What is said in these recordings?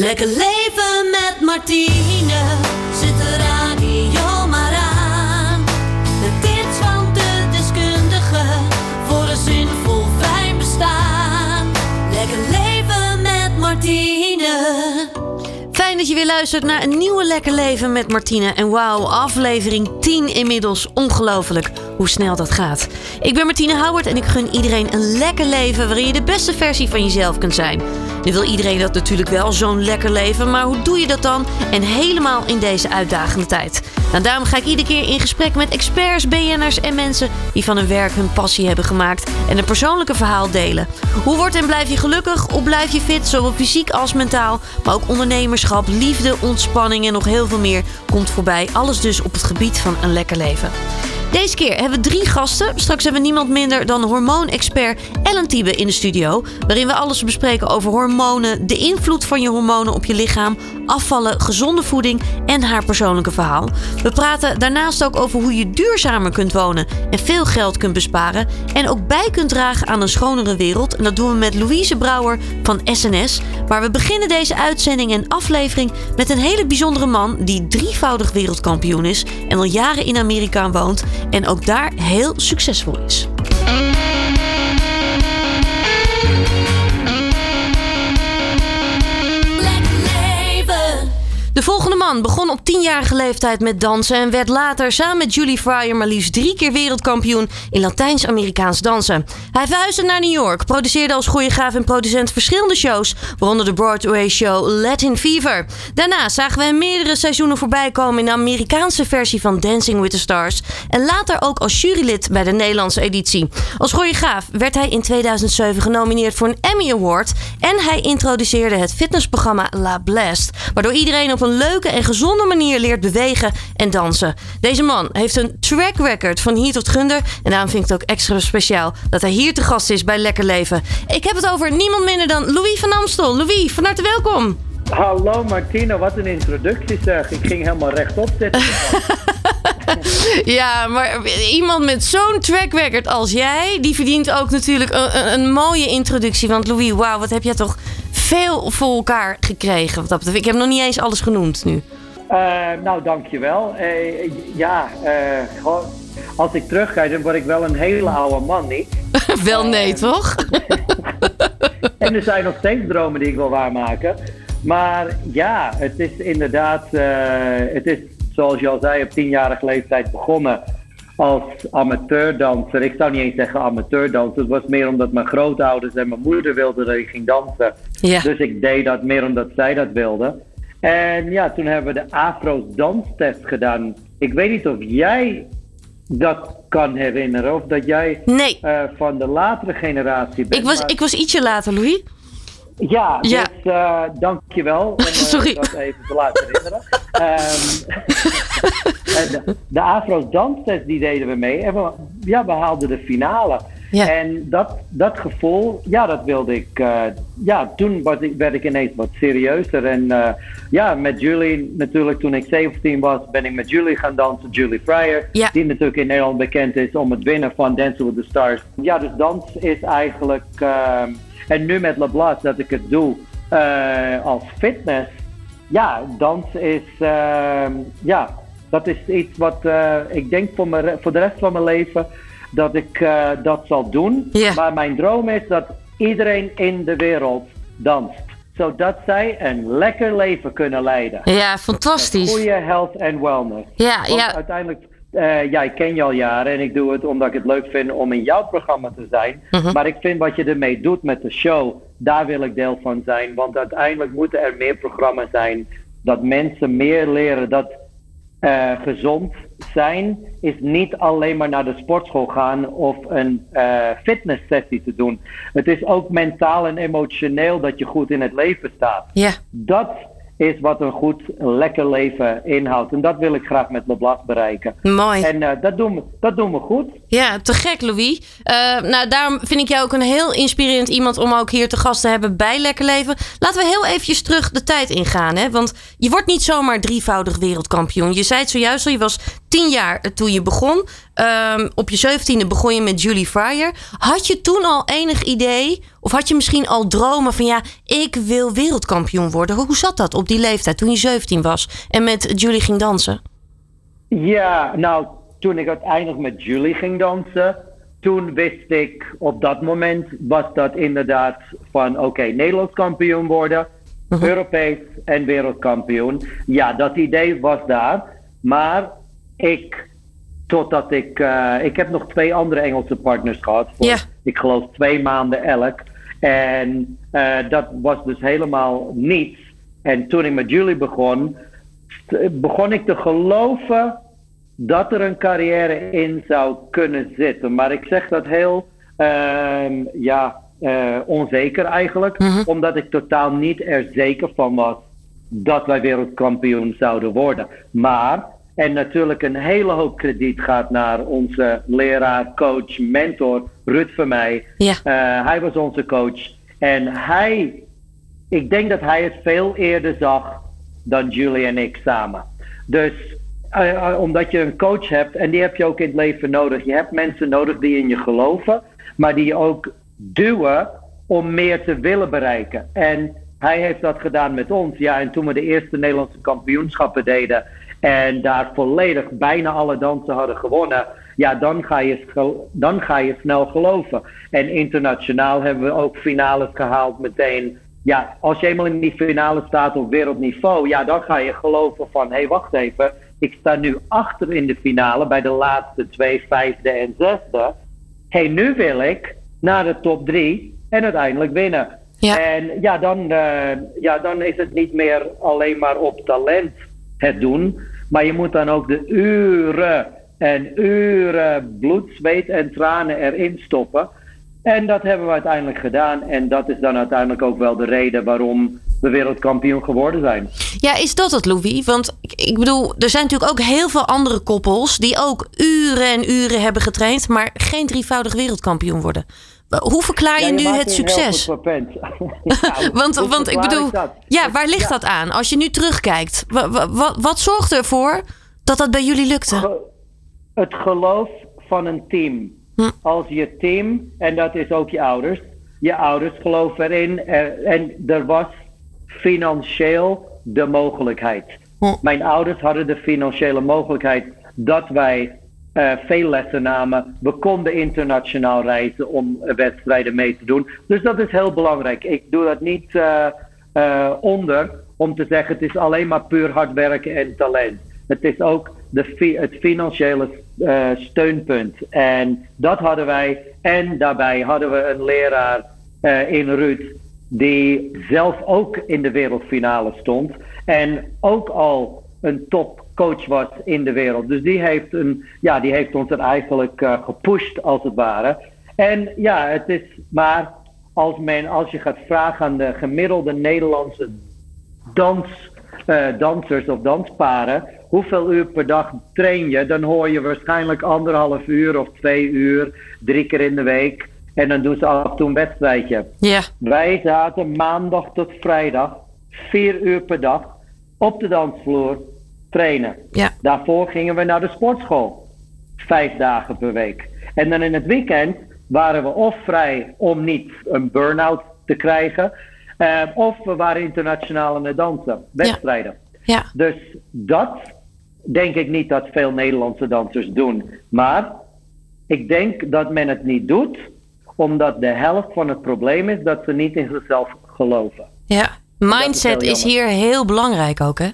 Lekker leven met Martine. Zet de radio maar aan. De tips van de deskundige. Voor een zinvol fijn bestaan. Lekker leven met Martine. Fijn dat je weer luistert naar een nieuwe Lekker Leven met Martine. En wauw, aflevering 10 inmiddels. Ongelooflijk hoe snel dat gaat. Ik ben Martine Howard en ik gun iedereen een lekker leven... waarin je de beste versie van jezelf kunt zijn. Nu wil iedereen dat natuurlijk wel, zo'n lekker leven. Maar hoe doe je dat dan? En helemaal in deze uitdagende tijd. Nou, daarom ga ik iedere keer in gesprek met experts, BN'ers en mensen... die van hun werk hun passie hebben gemaakt... en een persoonlijke verhaal delen. Hoe wordt en blijf je gelukkig? Hoe blijf je fit, zowel fysiek als mentaal? Maar ook ondernemerschap, liefde, ontspanning en nog heel veel meer komt voorbij. Alles dus op het gebied van een lekker leven. Deze keer hebben we drie gasten. Straks hebben we niemand minder dan hormoonexpert Ellen Tiebe in de studio. Waarin we alles bespreken over hormonen, de invloed van je hormonen op je lichaam, afvallen, gezonde voeding en haar persoonlijke verhaal. We praten daarnaast ook over hoe je duurzamer kunt wonen en veel geld kunt besparen. En ook bij kunt dragen aan een schonere wereld. En dat doen we met Louise Brouwer van SNS. Maar we beginnen deze uitzending en aflevering met een hele bijzondere man die drievoudig wereldkampioen is en al jaren in Amerika woont en ook daar heel succesvol is. Begon op 10-jarige leeftijd met dansen en werd later samen met Julie Fryer maar liefst drie keer wereldkampioen in Latijns-Amerikaans dansen. Hij verhuisde naar New York, produceerde als choreograaf en producent verschillende shows, waaronder de Broadway-show Latin Fever. Daarna zagen we hem meerdere seizoenen voorbij komen in de Amerikaanse versie van Dancing with the Stars en later ook als jurylid bij de Nederlandse editie. Als choreograaf werd hij in 2007 genomineerd voor een Emmy Award en hij introduceerde het fitnessprogramma La Blast, waardoor iedereen op een leuke en gezonde manier leert bewegen en dansen. Deze man heeft een track record van hier tot gunder en daarom vind ik het ook extra speciaal dat hij hier te gast is bij Lekker Leven. Ik heb het over niemand minder dan Louis van Amstel. Louis, van harte welkom. Hallo Martino, wat een introductie zeg. Ik ging helemaal rechtop zitten. Ja, maar iemand met zo'n track record als jij, die verdient ook natuurlijk een, een- mooie introductie. Want Louis, wauw, wat heb jij toch veel voor elkaar gekregen? Ik heb nog niet eens alles genoemd nu. Eh, nou, dankjewel. Eh ja, eh, gewoon, als ik terugga, dan word ik wel een hele oude man, niet? Wel nee, toch? En er zijn nog steeds dromen die ik wil waarmaken. Maar ja, het is inderdaad, het is zoals je al zei, op tienjarige leeftijd begonnen als amateurdanser. Ik zou niet eens zeggen amateurdanser. Het was meer omdat mijn grootouders en mijn moeder wilden dat ik ging dansen. Ja. Dus ik deed dat meer omdat zij dat wilden. En ja, toen hebben we de Afro's danstest gedaan. Ik weet niet of jij dat kan herinneren of dat jij Nee. eh, van de latere generatie bent. Ik was, maar- ik was ietsje later, Louis. ja, Ja. dus uh, dankjewel om eh, Sorry. dat even te laten herinneren. Ehm, de, de Afro's danstest die deden we mee en we, ja, we haalden de finale. Ja. En dat, dat gevoel, ja, dat wilde ik. eh, ja, toen was ik, werd ik ineens wat serieuzer. En eh, ja, met Julie, natuurlijk toen ik 17 was, ben ik met Julie gaan dansen. Julie Fryer, Ja. die natuurlijk in Nederland bekend is om het winnen van Dancing with the Stars. Ja, dus dans is eigenlijk. ehm, en nu met LeBlanc dat ik het doe eh, als fitness. Ja, dans is. ja, dat is iets wat eh, ik denk voor, mijn, voor de rest van mijn leven dat ik eh, dat zal doen. Maar mijn droom is dat iedereen in de wereld danst. Zodat zij een lekker leven kunnen leiden. Ja, fantastisch. Goede health en wellness. Ja, Want ja. uiteindelijk, eh, ja, ik ken je al jaren en ik doe het omdat ik het leuk vind om in jouw programma te zijn. Mhm. Maar ik vind wat je ermee doet met de show, daar wil ik deel van zijn. Want uiteindelijk moeten er meer programma's zijn dat mensen meer leren dat eh, gezond zijn is niet alleen maar naar de sportschool gaan of een eh fitnesssessie te doen. Het is ook mentaal en emotioneel dat je goed in het leven staat. Ja. Dat is wat een goed, lekker leven inhoudt. En dat wil ik graag met LeBlanc bereiken. Mooi. En eh, dat, doen we, dat doen we goed. Ja, te gek, Louis. Eh, nou, daarom vind ik jou ook een heel inspirerend iemand om ook hier te gast te hebben bij Lekker Leven. Laten we heel eventjes terug de tijd ingaan, hè? Want je wordt niet zomaar drievoudig wereldkampioen. Je zei het zojuist al, je was tien jaar toen je begon. Ehm, op je zeventiende begon je met Julie Fryer. Had je toen al enig idee, of had je misschien al dromen van ja, ik wil wereldkampioen worden? Hoe zat dat op die leeftijd toen je 17 was en met Julie ging dansen? Ja, nou, toen ik uiteindelijk met Julie ging dansen, toen wist ik op dat moment was dat inderdaad van oké, Nederlands kampioen worden, uh Europees en wereldkampioen. Ja, dat idee was daar. Maar ik, totdat ik, uh, ik heb nog twee andere Engelse partners gehad. Voor, Ik geloof twee maanden elk. En uh, dat was dus helemaal niets. En toen ik met jullie begon, begon ik te geloven dat er een carrière in zou kunnen zitten. Maar ik zeg dat heel, uh, ja, uh, onzeker eigenlijk. Mhm. Omdat ik totaal niet er zeker van was dat wij wereldkampioen zouden worden. Maar, en natuurlijk een hele hoop krediet gaat naar onze leraar, coach, mentor, Ruud van mij. Ja. Uh, hij was onze coach. En hij, ik denk dat hij het veel eerder zag dan Julie en ik samen. Dus uh, omdat je een coach hebt, en die heb je ook in het leven nodig. Je hebt mensen nodig die in je geloven, maar die je ook duwen om meer te willen bereiken. En hij heeft dat gedaan met ons. Ja, en toen we de eerste Nederlandse kampioenschappen deden en daar volledig bijna alle dansen hadden gewonnen, ja, dan ga je, dan ga je snel geloven. En internationaal hebben we ook finales gehaald meteen. Ja, als je eenmaal in die finale staat op wereldniveau, ja, dan ga je geloven van, hé, hey, wacht even, ik sta nu achter in de finale bij de laatste twee, vijfde en zesde. Hé, hey, nu wil ik naar de top drie en uiteindelijk winnen. Ja. En ja dan, uh, ja, dan is het niet meer alleen maar op talent het doen. Maar je moet dan ook de uren en uren bloed, zweet en tranen erin stoppen. En dat hebben we uiteindelijk gedaan. En dat is dan uiteindelijk ook wel de reden waarom we wereldkampioen geworden zijn. Ja, is dat het, Louis? Want ik bedoel, er zijn natuurlijk ook heel veel andere koppels die ook uren en uren hebben getraind, maar geen drievoudig wereldkampioen worden. Hoe verklaar je, nu het succes? want want ik bedoel, ja, waar ligt dat aan? Als je nu terugkijkt, wat, zorgt ervoor dat dat bij jullie lukte? Het geloof van een team. Hm. Als je team, en dat is ook je ouders, je ouders geloven erin en er was financieel de mogelijkheid. Hm. Mijn ouders hadden de financiële mogelijkheid dat wij uh, veel lessen namen. We konden internationaal reizen om wedstrijden mee te doen. Dus dat is heel belangrijk. Ik doe dat niet uh, uh, onder om te zeggen het is alleen maar puur hard werken en talent. Het is ook de, het financiële steunpunt. En dat hadden wij. En daarbij hadden we een leraar in Ruud die zelf ook in de wereldfinale stond. En ook al een topcoach was in de wereld. Dus die heeft, een, ja, die heeft ons er eigenlijk uh, gepusht, als het ware. En ja, het is maar als, men, als je gaat vragen aan de gemiddelde Nederlandse dans, uh, dansers of dansparen. Hoeveel uur per dag train je? Dan hoor je waarschijnlijk anderhalf uur of twee uur, drie keer in de week. En dan doen ze af en toe een wedstrijdje. Ja. Wij zaten maandag tot vrijdag, vier uur per dag, op de dansvloer trainen. Ja. Daarvoor gingen we naar de sportschool. Vijf dagen per week. En dan in het weekend waren we of vrij om niet een burn-out te krijgen. Uh, of we waren internationaal aan het dansen. Wedstrijden. Ja. ja. Dus dat denk ik niet dat veel Nederlandse dansers doen. Maar ik denk dat men het niet doet omdat de helft van het probleem is dat ze niet in zichzelf geloven. Ja, mindset is, hier heel belangrijk ook, hè?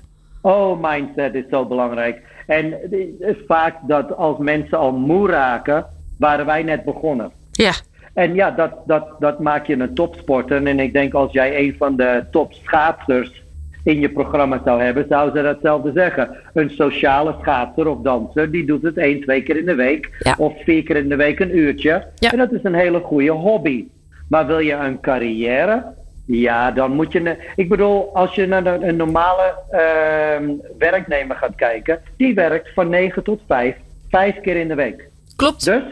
Oh, mindset is zo belangrijk. En het is vaak dat als mensen al moe raken, waren wij net begonnen. Ja. En ja, dat, dat, dat maakt je een topsporter. En ik denk als jij een van de topschaatsers in je programma zou hebben, zou ze datzelfde zeggen. Een sociale schaatser of danser, die doet het één, twee keer in de week. Of vier keer in de week een uurtje. En dat is een hele goede hobby. Maar wil je een carrière? Ja, dan moet je. Ik bedoel, als je naar een normale uh, werknemer gaat kijken, die werkt van 9 tot 5, vijf keer in de week. Klopt. Dus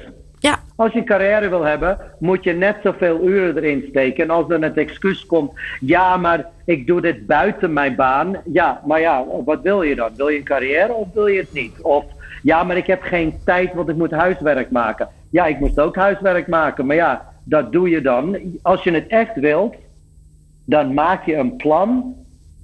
ja. Als je een carrière wil hebben, moet je net zoveel uren erin steken. En als dan het excuus komt, ja, maar ik doe dit buiten mijn baan. Ja, maar ja, wat wil je dan? Wil je een carrière of wil je het niet? Of Ja, maar ik heb geen tijd, want ik moet huiswerk maken. Ja, ik moest ook huiswerk maken. Maar ja, dat doe je dan. Als je het echt wilt, dan maak je een plan.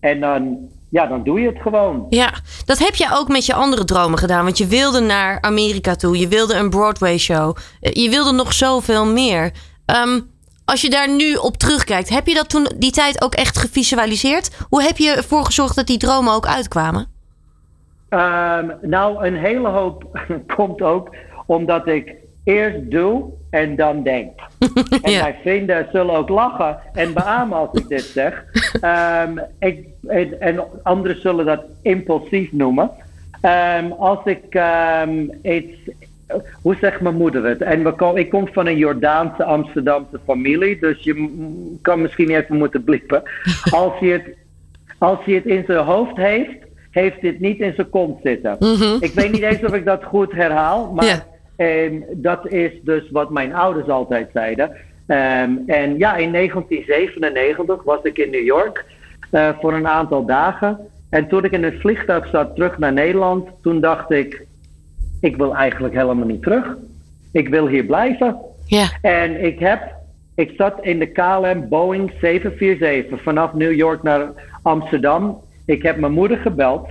En dan, ja, dan doe je het gewoon. Ja, dat heb je ook met je andere dromen gedaan. Want je wilde naar Amerika toe. Je wilde een Broadway show. Eh, Je wilde nog zoveel meer. Ehm, als je daar nu op terugkijkt, heb je dat toen die tijd ook echt gevisualiseerd? Hoe heb je ervoor gezorgd dat die dromen ook uitkwamen? Ehm, nou, een hele hoop komt ook omdat ik eerst doe en dan denk. En Ja. mijn vrienden zullen ook lachen en beamen als ik dit zeg. Ehm, ik, en, en anderen zullen dat impulsief noemen. Ehm, als ik ehm, iets. Hoe zegt mijn moeder het? En we kom, ik kom van een Jordaanse Amsterdamse familie, dus je kan misschien even moeten bliepen. Als je het, als hij het in zijn hoofd heeft, heeft dit niet in zijn kont zitten. Ik weet niet eens of ik dat goed herhaal, maar Ja. Ehm, dat is dus wat mijn ouders altijd zeiden. Ehm, en ja, in 1997 was ik in New York eh, voor een aantal dagen. En toen ik in het vliegtuig zat terug naar Nederland, toen dacht ik, ik wil eigenlijk helemaal niet terug. Ik wil hier blijven. Ja. En ik heb, ik zat in de KLM Boeing 747 vanaf New York naar Amsterdam. Ik heb mijn moeder gebeld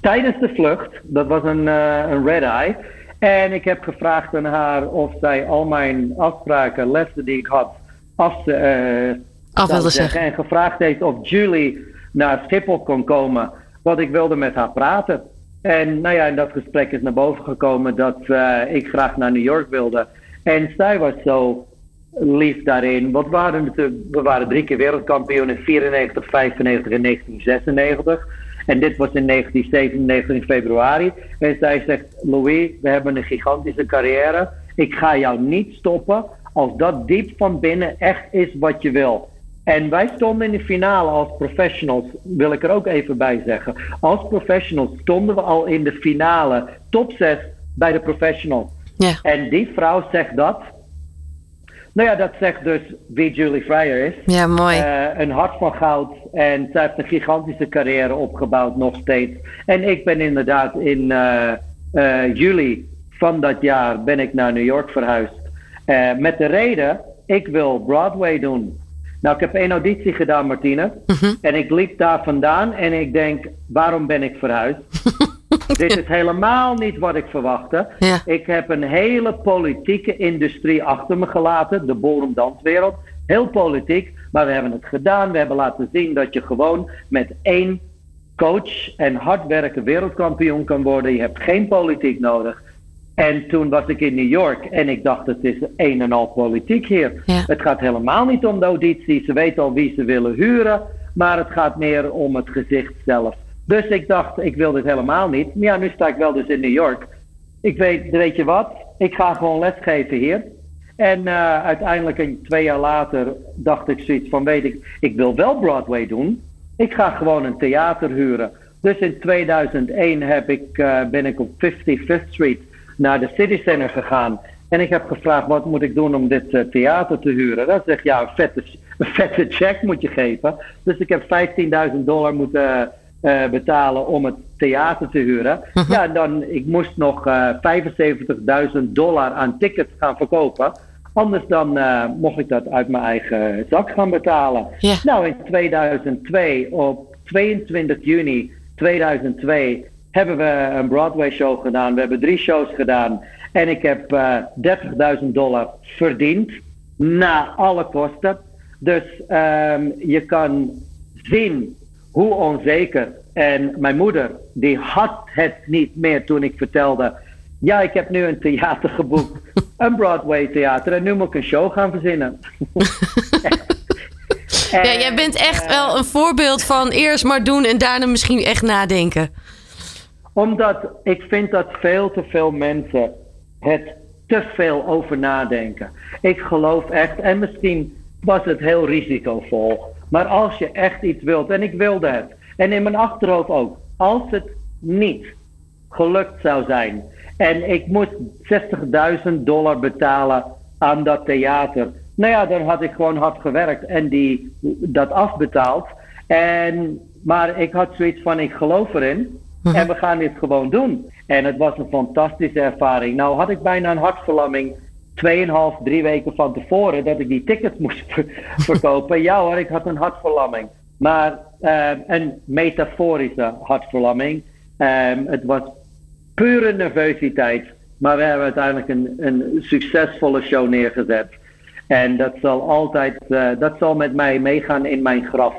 tijdens de vlucht. Dat was een, eh, een red eye. En ik heb gevraagd aan haar of zij al mijn afspraken, lessen die ik had, af, eh, Af wilde zeggen. En gevraagd heeft of Julie naar Schiphol kon komen. Want ik wilde met haar praten. En nou ja, in dat gesprek is naar boven gekomen dat eh, ik graag naar New York wilde. En zij was zo lief daarin. Want we waren, we waren drie keer wereldkampioen in 94, 95 en 1996. En dit was in 1997 in februari. En zij zegt, Louis, we hebben een gigantische carrière. Ik ga jou niet stoppen als dat diep van binnen echt is wat je wil. En wij stonden in de finale als professionals, wil ik er ook even bij zeggen. Als professionals stonden we al in de finale, top 6 bij de professionals. Ja. En die vrouw zegt dat. Nou ja, dat zegt dus wie Julie Fryer is. Ja, mooi. Eh, een hart van goud. En zij heeft een gigantische carrière opgebouwd nog steeds. En ik ben inderdaad in eh, eh, juli van dat jaar ben ik naar New York verhuisd. Met de reden, ik wil Broadway doen. Nou, ik heb één auditie gedaan, Martine. En ik liep daar vandaan en ik denk, waarom ben ik verhuisd? Dit is helemaal niet wat ik verwachtte. Ja. Ik heb een hele politieke industrie achter me gelaten, de ballroom-danswereld. Heel politiek, maar we hebben het gedaan. We hebben laten zien dat je gewoon met één coach en hard werken wereldkampioen kan worden. Je hebt geen politiek nodig. En toen was ik in New York en ik dacht, het is een en al politiek hier. Ja. Het gaat helemaal niet om de auditie. Ze weten al wie ze willen huren, maar het gaat meer om het gezicht zelf. Dus ik dacht, ik wil dit helemaal niet. Maar ja, nu sta ik wel dus in New York. Ik weet, weet je wat? Ik ga gewoon lesgeven hier. En eh, uiteindelijk, een, twee jaar later, dacht ik zoiets van: weet ik, ik wil wel Broadway doen. Ik ga gewoon een theater huren. Dus in 2001 heb ik, eh, ben ik op 55th Street naar de City Center gegaan. En ik heb gevraagd: wat moet ik doen om dit eh, theater te huren? Dat zegt ja, een vette, een vette check moet je geven. Dus ik heb 15.000 dollar moeten eh, betalen om het theater te huren. Ja, dan, ik moest nog eh 75.000 dollar aan tickets gaan verkopen. Anders dan eh, mocht ik dat uit mijn eigen zak gaan betalen. Ja. Nou, in 2002, op 22 juni 2002, hebben we een Broadway show gedaan. We hebben drie shows gedaan. En ik heb eh 30.000 dollar verdiend. Na alle kosten. Dus ehm, je kan zien hoe onzeker. En mijn moeder, die had het niet meer toen ik vertelde. Ja, ik heb nu een theater geboekt. Een Broadway theater. En nu moet ik een show gaan verzinnen. Ja, jij bent echt wel een voorbeeld van eerst maar doen en daarna misschien echt nadenken. Omdat ik vind dat veel te veel mensen het te veel over nadenken. Ik geloof echt, en misschien was het heel risicovol. Maar als je echt iets wilt, en ik wilde het. En in mijn achterhoofd ook. Als het niet gelukt zou zijn. En ik moest 60.000 dollar betalen aan dat theater. Nou ja, dan had ik gewoon hard gewerkt en die, dat afbetaald. En, maar ik had zoiets van, ik geloof erin. En we gaan dit gewoon doen. En het was een fantastische ervaring. Nou had ik bijna een hartverlamming. Tweeënhalf, drie weken van tevoren dat ik die tickets moest verkopen. ja hoor, ik had een hartverlamming. Maar uh, een metaforische hartverlamming. Um, het was pure nervositeit. Maar we hebben uiteindelijk een, een succesvolle show neergezet. En dat zal altijd, uh, dat zal met mij meegaan in mijn graf.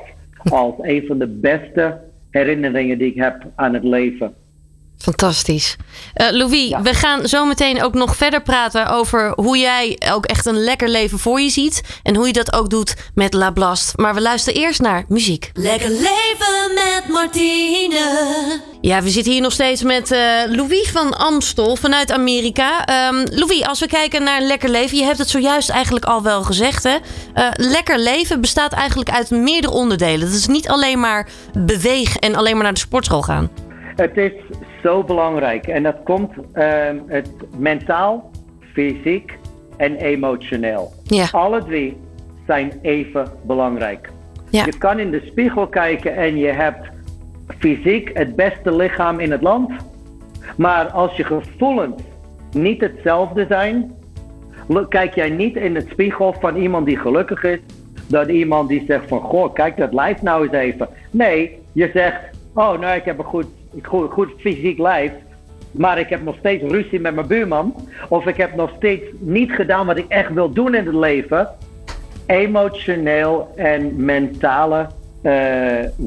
Als een van de beste herinneringen die ik heb aan het leven. Fantastisch. Uh, Louis, we gaan zo meteen ook nog verder praten over hoe jij ook echt een lekker leven voor je ziet. En hoe je dat ook doet met La Blast. Maar we luisteren eerst naar muziek. Lekker leven met Martine. Ja, we zitten hier nog steeds met uh, Louis van Amstel vanuit Amerika. Um, Louis, als we kijken naar lekker leven, je hebt het zojuist eigenlijk al wel gezegd. Hè? Uh, lekker leven bestaat eigenlijk uit meerdere onderdelen. Het is niet alleen maar beweeg en alleen maar naar de sportschool gaan. Het is zo belangrijk. En dat komt uh, het mentaal, fysiek en emotioneel. Ja. Alle drie zijn even belangrijk. Ja. Je kan in de spiegel kijken en je hebt fysiek het beste lichaam in het land. Maar als je gevoelens niet hetzelfde zijn, kijk jij niet in het spiegel van iemand die gelukkig is, dan iemand die zegt van goh, kijk dat lijf nou eens even. Nee, je zegt, oh nou ik heb een goed goed, goed fysiek lijf. Maar ik heb nog steeds ruzie met mijn buurman. Of ik heb nog steeds niet gedaan wat ik echt wil doen in het leven. Emotioneel en mentale uh,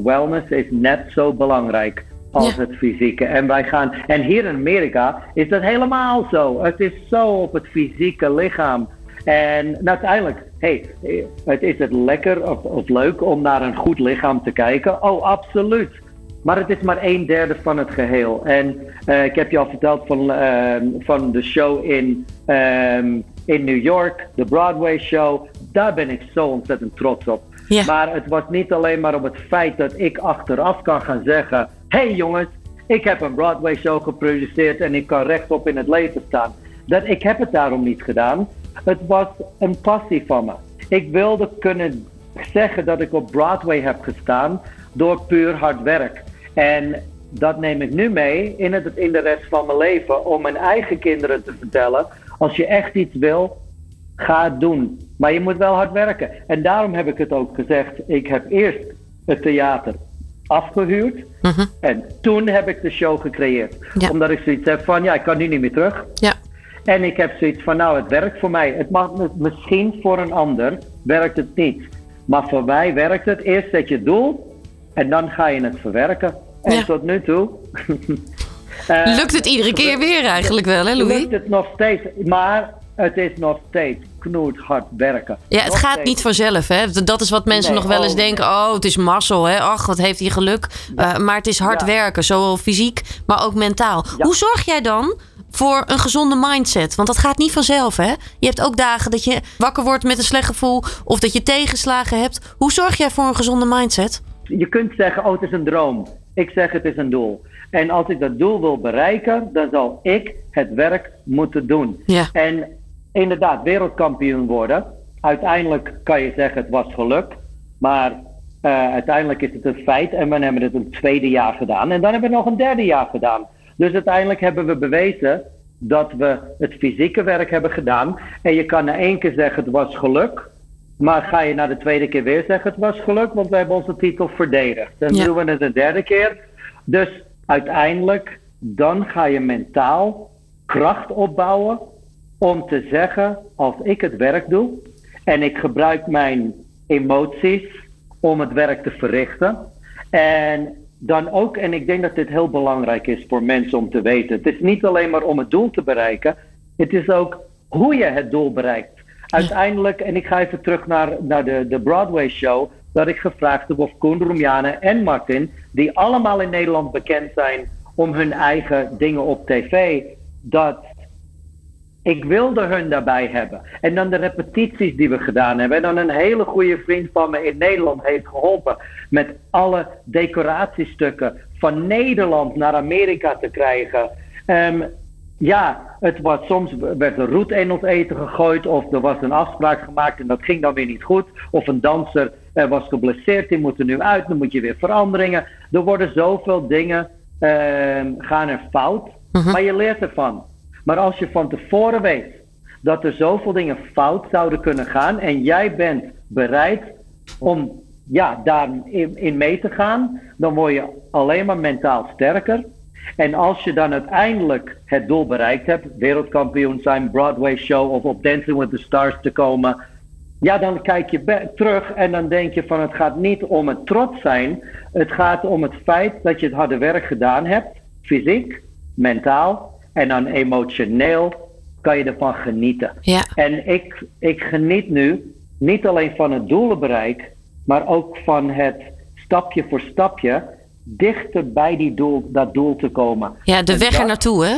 wellness is net zo belangrijk als het fysieke. En wij gaan. En hier in Amerika is dat helemaal zo. Het is zo op het fysieke lichaam. En uiteindelijk, hey, het is het lekker of, of leuk om naar een goed lichaam te kijken? Oh, absoluut. Maar het is maar een derde van het geheel. En uh, ik heb je al verteld van, uh, van de show in, um, in New York, de Broadway show. Daar ben ik zo ontzettend trots op. Ja. Maar het was niet alleen maar om het feit dat ik achteraf kan gaan zeggen: hey jongens, ik heb een Broadway show geproduceerd en ik kan rechtop in het leven staan. Dat, ik heb het daarom niet gedaan. Het was een passie van me. Ik wilde kunnen zeggen dat ik op Broadway heb gestaan door puur hard werk. En dat neem ik nu mee in, het, in de rest van mijn leven om mijn eigen kinderen te vertellen. Als je echt iets wil, ga het doen. Maar je moet wel hard werken. En daarom heb ik het ook gezegd. Ik heb eerst het theater afgehuurd. Mhm. En toen heb ik de show gecreëerd. Ja. Omdat ik zoiets heb van, ja, ik kan nu niet meer terug. Ja. En ik heb zoiets van, nou, het werkt voor mij. Het mag misschien voor een ander werkt het niet. Maar voor mij werkt het. Eerst zet je doel en dan ga je het verwerken. En Ja. tot nu toe. eh, Lukt het iedere keer weer eigenlijk wel, hè Louis? lukt het nog steeds. Maar het is nog steeds knoethard werken. Ja, het Nog gaat steeds. niet vanzelf, hè? Dat is wat mensen Nee, nog wel eens oh, denken. Oh, het is mazzel, hè? Ach, wat heeft hij geluk. Uh, maar het is hard Ja. werken, zowel fysiek, maar ook mentaal. Hoe zorg jij dan voor een gezonde mindset? Want dat gaat niet vanzelf, hè? Je hebt ook dagen dat je wakker wordt met een slecht gevoel... of dat je tegenslagen hebt. Hoe zorg jij voor een gezonde mindset? Je kunt zeggen, oh, het is een droom. Ik zeg, het is een doel. En als ik dat doel wil bereiken, dan zal ik het werk moeten doen. Ja. En inderdaad, wereldkampioen worden. Uiteindelijk kan je zeggen, het was geluk. Maar eh, uiteindelijk is het een feit. En we hebben het een tweede jaar gedaan. En dan hebben we nog een derde jaar gedaan. Dus uiteindelijk hebben we bewezen dat we het fysieke werk hebben gedaan. En je kan na één keer zeggen, het was geluk. Maar ga je na de tweede keer weer zeggen, het was geluk, want we hebben onze titel verdedigd. Dan Ja. doen we het een derde keer. Dus uiteindelijk, dan ga je mentaal kracht opbouwen om te zeggen, als ik het werk doe en ik gebruik mijn emoties om het werk te verrichten. En dan ook, en ik denk dat dit heel belangrijk is voor mensen om te weten. Het is niet alleen maar om het doel te bereiken, het is ook hoe je het doel bereikt. Uiteindelijk, en ik ga even terug naar, naar de, de Broadway show, dat ik gevraagd heb of Koen Roemjane en Martin, die allemaal in Nederland bekend zijn om hun eigen dingen op tv, dat ik wilde hun daarbij hebben. En dan de repetities die we gedaan hebben. En dan een hele goede vriend van me in Nederland heeft geholpen met alle decoratiestukken van Nederland naar Amerika te krijgen. Ehm, ja, het was, soms werd er roet in ons eten gegooid of er was een afspraak gemaakt en dat ging dan weer niet goed. Of een danser eh, was geblesseerd, die moet er nu uit, dan moet je weer veranderingen. Er worden zoveel dingen ehm, gaan er fout, Mhm. maar je leert ervan. Maar als je van tevoren weet dat er zoveel dingen fout zouden kunnen gaan en jij bent bereid om ja, daarin in mee te gaan, dan word je alleen maar mentaal sterker. En als je dan uiteindelijk het doel bereikt hebt, wereldkampioen zijn, Broadway show of op Dancing with the Stars te komen, ja, dan kijk je terug en dan denk je van het gaat niet om het trots zijn. Het gaat om het feit dat je het harde werk gedaan hebt, fysiek, mentaal en dan emotioneel kan je ervan genieten. Ja. En ik, ik geniet nu niet alleen van het doelenbereik, maar ook van het stapje voor stapje dichter bij die doel, dat doel te komen. Ja, de En weg er naartoe, hè?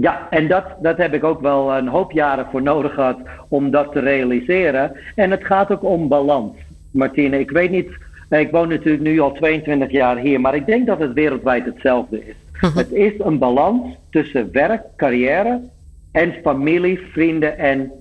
ja, en dat, dat heb ik ook wel een hoop jaren voor nodig gehad om dat te realiseren. En het gaat ook om balans, Martine. Ik weet niet, ik woon natuurlijk nu al 22 jaar hier, maar ik denk dat het wereldwijd hetzelfde is. Het is een balans tussen werk, carrière en familie, vrienden en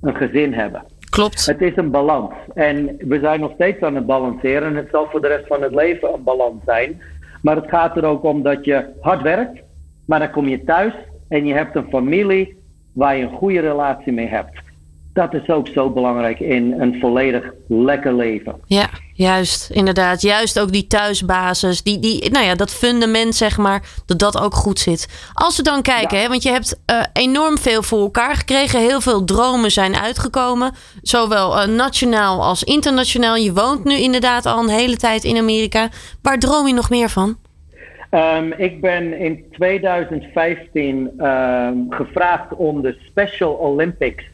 een gezin hebben. Klopt. Het is een balans. En we zijn nog steeds aan het balanceren. En het zal voor de rest van het leven een balans zijn. Maar het gaat er ook om dat je hard werkt. Maar dan kom je thuis en je hebt een familie waar je een goede relatie mee hebt. Dat is ook zo belangrijk in een volledig lekker leven. Ja, juist. Inderdaad. Juist ook die thuisbasis. Die, die, nou ja, dat fundament, zeg maar. Dat dat ook goed zit. Als we dan kijken, Ja. hè, want je hebt eh, enorm veel voor elkaar gekregen. Heel veel dromen zijn uitgekomen. Zowel eh, nationaal als internationaal. Je woont nu inderdaad al een hele tijd in Amerika. Waar droom je nog meer van? Ehm, ik ben in 2015 ehm, gevraagd om de Special Olympics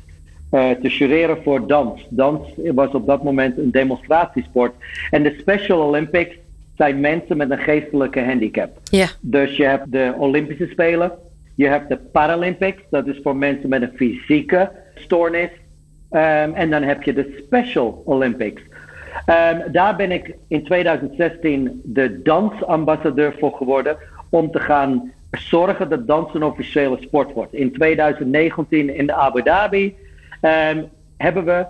te jureren voor dans. Dans was op dat moment een demonstratiesport. En de Special Olympics zijn mensen met een geestelijke handicap. Ja. Dus je hebt de Olympische Spelen, je hebt de Paralympics, dat is voor mensen met een fysieke stoornis. Ehm, en dan heb je de Special Olympics. Ehm, daar ben ik in 2016 de dansambassadeur voor geworden om te gaan zorgen dat dans een officiële sport wordt. In 2019 in Abu Dhabi ehm, hebben we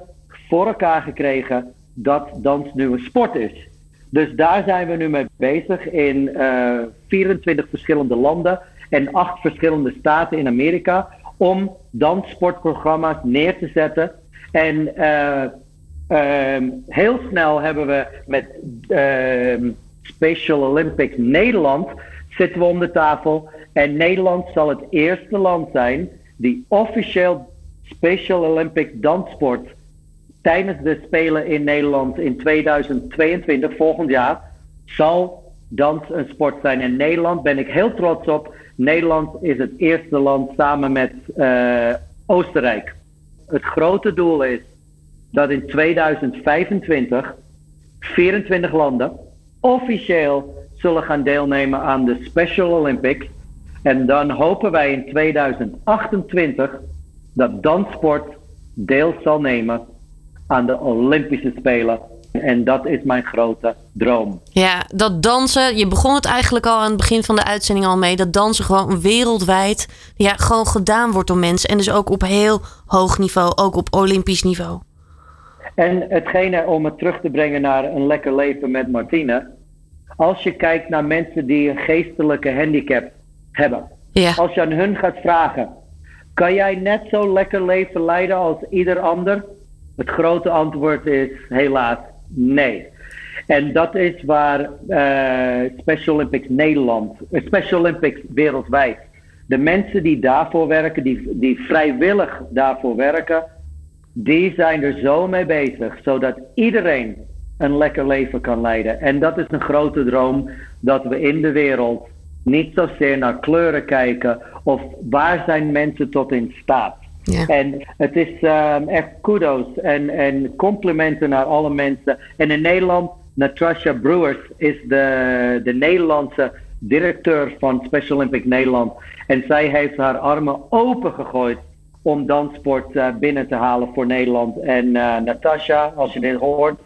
voor elkaar gekregen dat dans nu een sport is. Dus daar zijn we nu mee bezig in eh 24 verschillende landen en 8 verschillende staten in Amerika om danssportprogramma's neer te zetten. En eh, ehm, heel snel hebben we met ehm, Special Olympics Nederland zitten we om de tafel. En Nederland zal het eerste land zijn die officieel Special Olympics danssport tijdens de Spelen in Nederland in 2022, volgend jaar, zal dans een sport zijn. In Nederland ben ik heel trots op. Nederland is het eerste land samen met eh, Oostenrijk. Het grote doel is dat in 2025 24 landen officieel zullen gaan deelnemen aan de Special Olympics. En dan hopen wij in 2028 dat danssport deel zal nemen aan de Olympische Spelen. En dat is mijn grote droom. Ja, dat dansen, je begon het eigenlijk al aan het begin van de uitzending al mee. Dat dansen gewoon wereldwijd ja, gewoon gedaan wordt door mensen. En dus ook op heel hoog niveau, ook op Olympisch niveau. En hetgene om het terug te brengen naar een lekker leven met Martine. Als je kijkt naar mensen die een geestelijke handicap hebben. Ja, Als je aan hun gaat vragen, kan jij net zo lekker leven leiden als ieder ander? Het grote antwoord is helaas nee. En dat is waar eh, Special Olympics Nederland, eh, Special Olympics wereldwijd, de mensen die daarvoor werken, die, die vrijwillig daarvoor werken, die zijn er zo mee bezig, zodat iedereen een lekker leven kan leiden. En dat is een grote droom, dat we in de wereld niet zozeer naar kleuren kijken of waar zijn mensen tot in staat. Ja. En het is ehm, echt kudos en, en complimenten naar alle mensen. En in Nederland, Natasha Brewers is de, de Nederlandse directeur van Special Olympic Nederland. En zij heeft haar armen open gegooid om danssport eh, binnen te halen voor Nederland. En eh Natasha, als je dit hoort,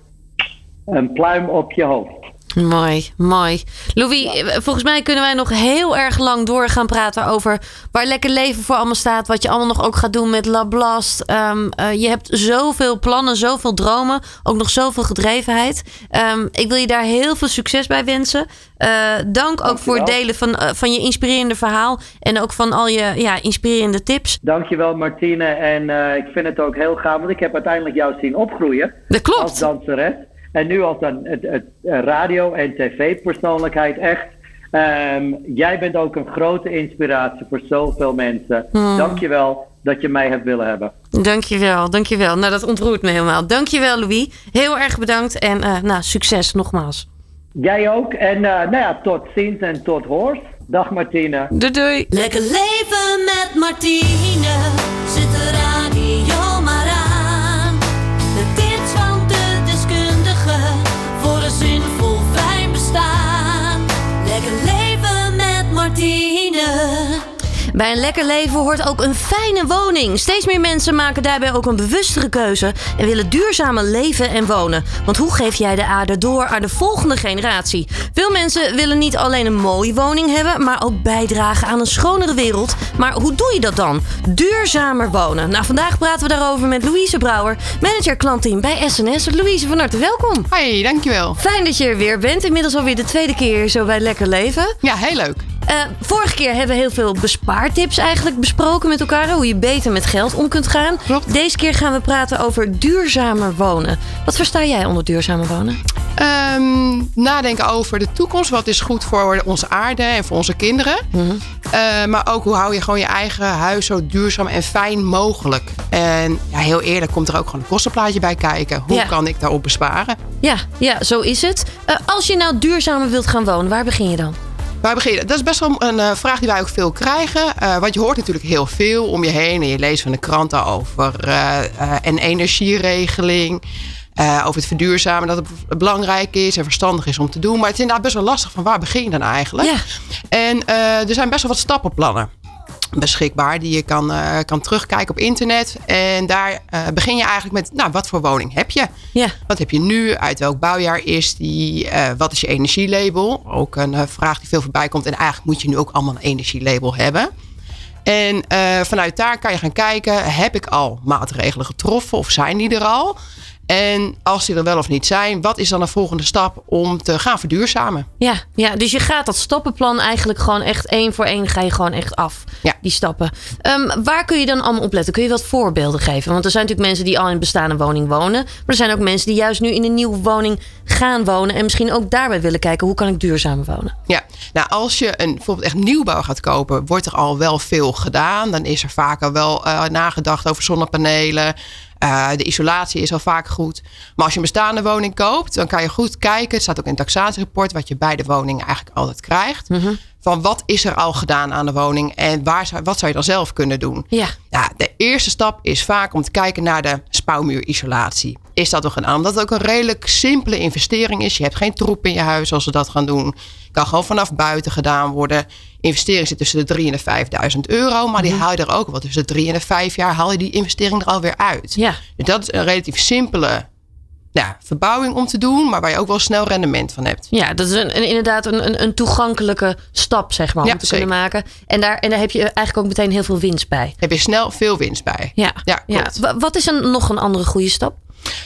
een pluim op je hoofd. Mooi, mooi. Louis, eh, volgens mij kunnen wij nog heel erg lang door gaan praten over waar lekker leven voor allemaal staat. Wat je allemaal nog ook gaat doen met Lablast. Um, je hebt zoveel plannen, zoveel dromen. Ook nog zoveel gedrevenheid. Um, ik wil je daar heel veel succes bij wensen. Uh, dank ook voor het delen van, uh, van je inspirerende verhaal. En ook van al je ja, inspirerende tips. Dankjewel Martine. En ik vind het ook heel gaaf. Want ik heb uiteindelijk jou zien opgroeien. Dat klopt. Als danseres. En nu als een, het, het radio- en tv-persoonlijkheid echt. Um, jij bent ook een grote inspiratie voor zoveel mensen. Hmm. Dankjewel dat je mij hebt willen hebben. Dankjewel, dankjewel. Nou, dat ontroert me helemaal. Dankjewel, Louis. Heel erg bedankt en uh, nou, succes nogmaals. Jij ook. En uh, nou ja, tot ziens en tot hoors. Dag Martine. Doei doei. Lekker leven met Martine. Zit de Bij een lekker leven hoort ook een fijne woning. Steeds meer mensen maken daarbij ook een bewustere keuze en willen duurzamer leven en wonen. Want hoe geef jij de aarde door aan de volgende generatie? Veel mensen willen niet alleen een mooie woning hebben, maar ook bijdragen aan een schonere wereld. Maar hoe doe je dat dan? Duurzamer wonen. Nou, vandaag praten we daarover met Louise Brouwer, manager klantteam bij SNS. Louise, van harte welkom. Hoi, dankjewel. Fijn dat je er weer bent. Inmiddels alweer de tweede keer zo bij Lekker Leven. Ja, heel leuk. Uh, vorige keer hebben we heel veel bespaartips eigenlijk besproken met elkaar. Hoe je beter met geld om kunt gaan. Klopt. Deze keer gaan we praten over duurzamer wonen. Wat versta jij onder duurzamer wonen? Um, nadenken over de toekomst. Wat is goed voor onze aarde en voor onze kinderen. Mm -hmm. uh, maar ook hoe hou je gewoon je eigen huis zo duurzaam en fijn mogelijk. En ja, heel eerlijk komt er ook gewoon een kostenplaatje bij kijken. Hoe ja. kan ik daarop besparen? Ja, ja zo is het. Uh, als je nou duurzamer wilt gaan wonen, waar begin je dan? Waar beginnen? Dat is best wel een uh, vraag die wij ook veel krijgen. Uh, want je hoort natuurlijk heel veel om je heen. En je leest van de kranten over een energieregeling. over het verduurzamen. Dat het belangrijk is en verstandig is om te doen. Maar het is inderdaad best wel lastig van waar begin je dan eigenlijk? Ja. En er zijn best wel wat stappenplannen beschikbaar die je kan, uh, kan terugkijken op internet. En daar uh, begin je eigenlijk met, nou, wat voor woning heb je? Ja. Wat heb je nu? Uit welk bouwjaar is die? Uh, wat is je energielabel? Ook een vraag die veel voorbij komt. En eigenlijk moet je nu ook allemaal een energielabel hebben. En vanuit daar kan je gaan kijken, heb ik al maatregelen getroffen of zijn die er al? En als die er wel of niet zijn, wat is dan de volgende stap om te gaan verduurzamen? Ja, ja dus je gaat dat stappenplan eigenlijk gewoon echt één voor één ga je gewoon echt af. Ja. Die stappen. Um, waar kun je dan allemaal op letten? Kun je wat voorbeelden geven? Want er zijn natuurlijk mensen die al in een bestaande woning wonen. Maar er zijn ook mensen die juist nu in een nieuwe woning gaan wonen. En misschien ook daarbij willen kijken, hoe kan ik duurzamer wonen? Ja, nou als je een bijvoorbeeld echt nieuwbouw gaat kopen, wordt er al wel veel gedaan. Dan is er vaak al wel uh, nagedacht over zonnepanelen. Uh, de isolatie is al vaak goed. Maar als je een bestaande woning koopt, dan kan je goed kijken. Het staat ook in het taxatierapport, wat je bij de woning eigenlijk altijd krijgt. Mm -hmm. Van wat is er al gedaan aan de woning en waar wat zou je dan zelf kunnen doen? Ja. ja. De eerste stap is vaak om te kijken naar de spouwmuurisolatie. Is dat nog gedaan? Omdat het ook een redelijk simpele investering is. Je hebt geen troep in je huis als ze dat gaan doen. Kan gewoon vanaf buiten gedaan worden. Investering zit tussen de 3 en de 5.000 euro. Maar die -hmm. haal je er ook wel tussen de 3 en de 5 jaar. Haal je die investering er alweer uit. Ja. Dus dat is een relatief simpele ja, verbouwing om te doen, maar waar je ook wel snel rendement van hebt. Ja, dat is een, een, inderdaad een, een, een, toegankelijke stap, zeg maar, om ja, te zeker. kunnen maken. En daar, en daar heb je eigenlijk ook meteen heel veel winst bij. Heb je snel veel winst bij. Ja, ja, ja. Wat is een, nog een andere goede stap?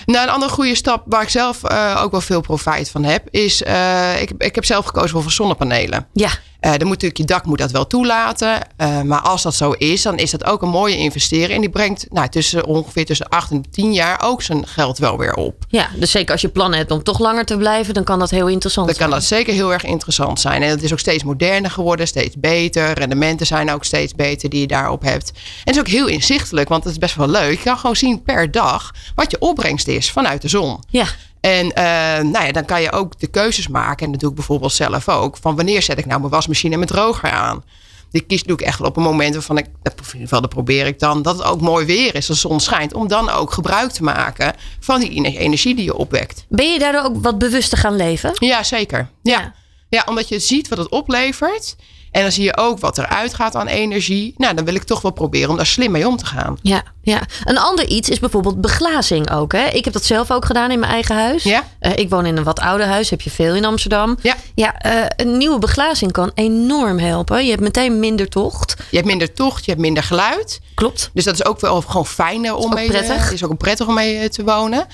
Nou, een andere goede stap waar ik zelf uh, ook wel veel profijt van heb, is uh, ik, ik heb zelf gekozen voor zonnepanelen. Ja. Uh, dan moet natuurlijk je dak moet dat wel toelaten. Uh, maar als dat zo is, dan is dat ook een mooie investering. En die brengt nou, tussen, ongeveer tussen 8 en 10 jaar ook zijn geld wel weer op. Ja, dus zeker als je plannen hebt om toch langer te blijven, dan kan dat heel interessant dan zijn. Dan kan dat zeker heel erg interessant zijn. En het is ook steeds moderner geworden, steeds beter. Rendementen zijn ook steeds beter die je daarop hebt. En het is ook heel inzichtelijk, want het is best wel leuk. Je kan gewoon zien per dag wat je opbrengst is vanuit de zon. Ja. En uh, nou ja, dan kan je ook de keuzes maken. En dat doe ik bijvoorbeeld zelf ook. Van wanneer zet ik nou mijn wasmachine en mijn droger aan? Die kies doe ik echt wel op een moment waarvan ik, in ieder geval dat probeer ik dan, dat het ook mooi weer is, als de zon schijnt, om dan ook gebruik te maken van die energie die je opwekt. Ben je daardoor ook wat bewuster gaan leven? Ja, zeker. Ja. ja. Ja, omdat je ziet wat het oplevert. En dan zie je ook wat eruit gaat aan energie. Nou, dan wil ik toch wel proberen om daar slim mee om te gaan. Ja, ja. Een ander iets is bijvoorbeeld beglazing ook. Hè? Ik heb dat zelf ook gedaan in mijn eigen huis. Ja. Eh, ik woon in een wat ouder huis, heb je veel in Amsterdam. Ja. Ja, eh, een nieuwe beglazing kan enorm helpen. Je hebt meteen minder tocht. Je hebt minder tocht, je hebt minder geluid. Klopt. Dus dat is ook wel gewoon fijn om mee prettig. Het is ook prettig om mee eh, te wonen.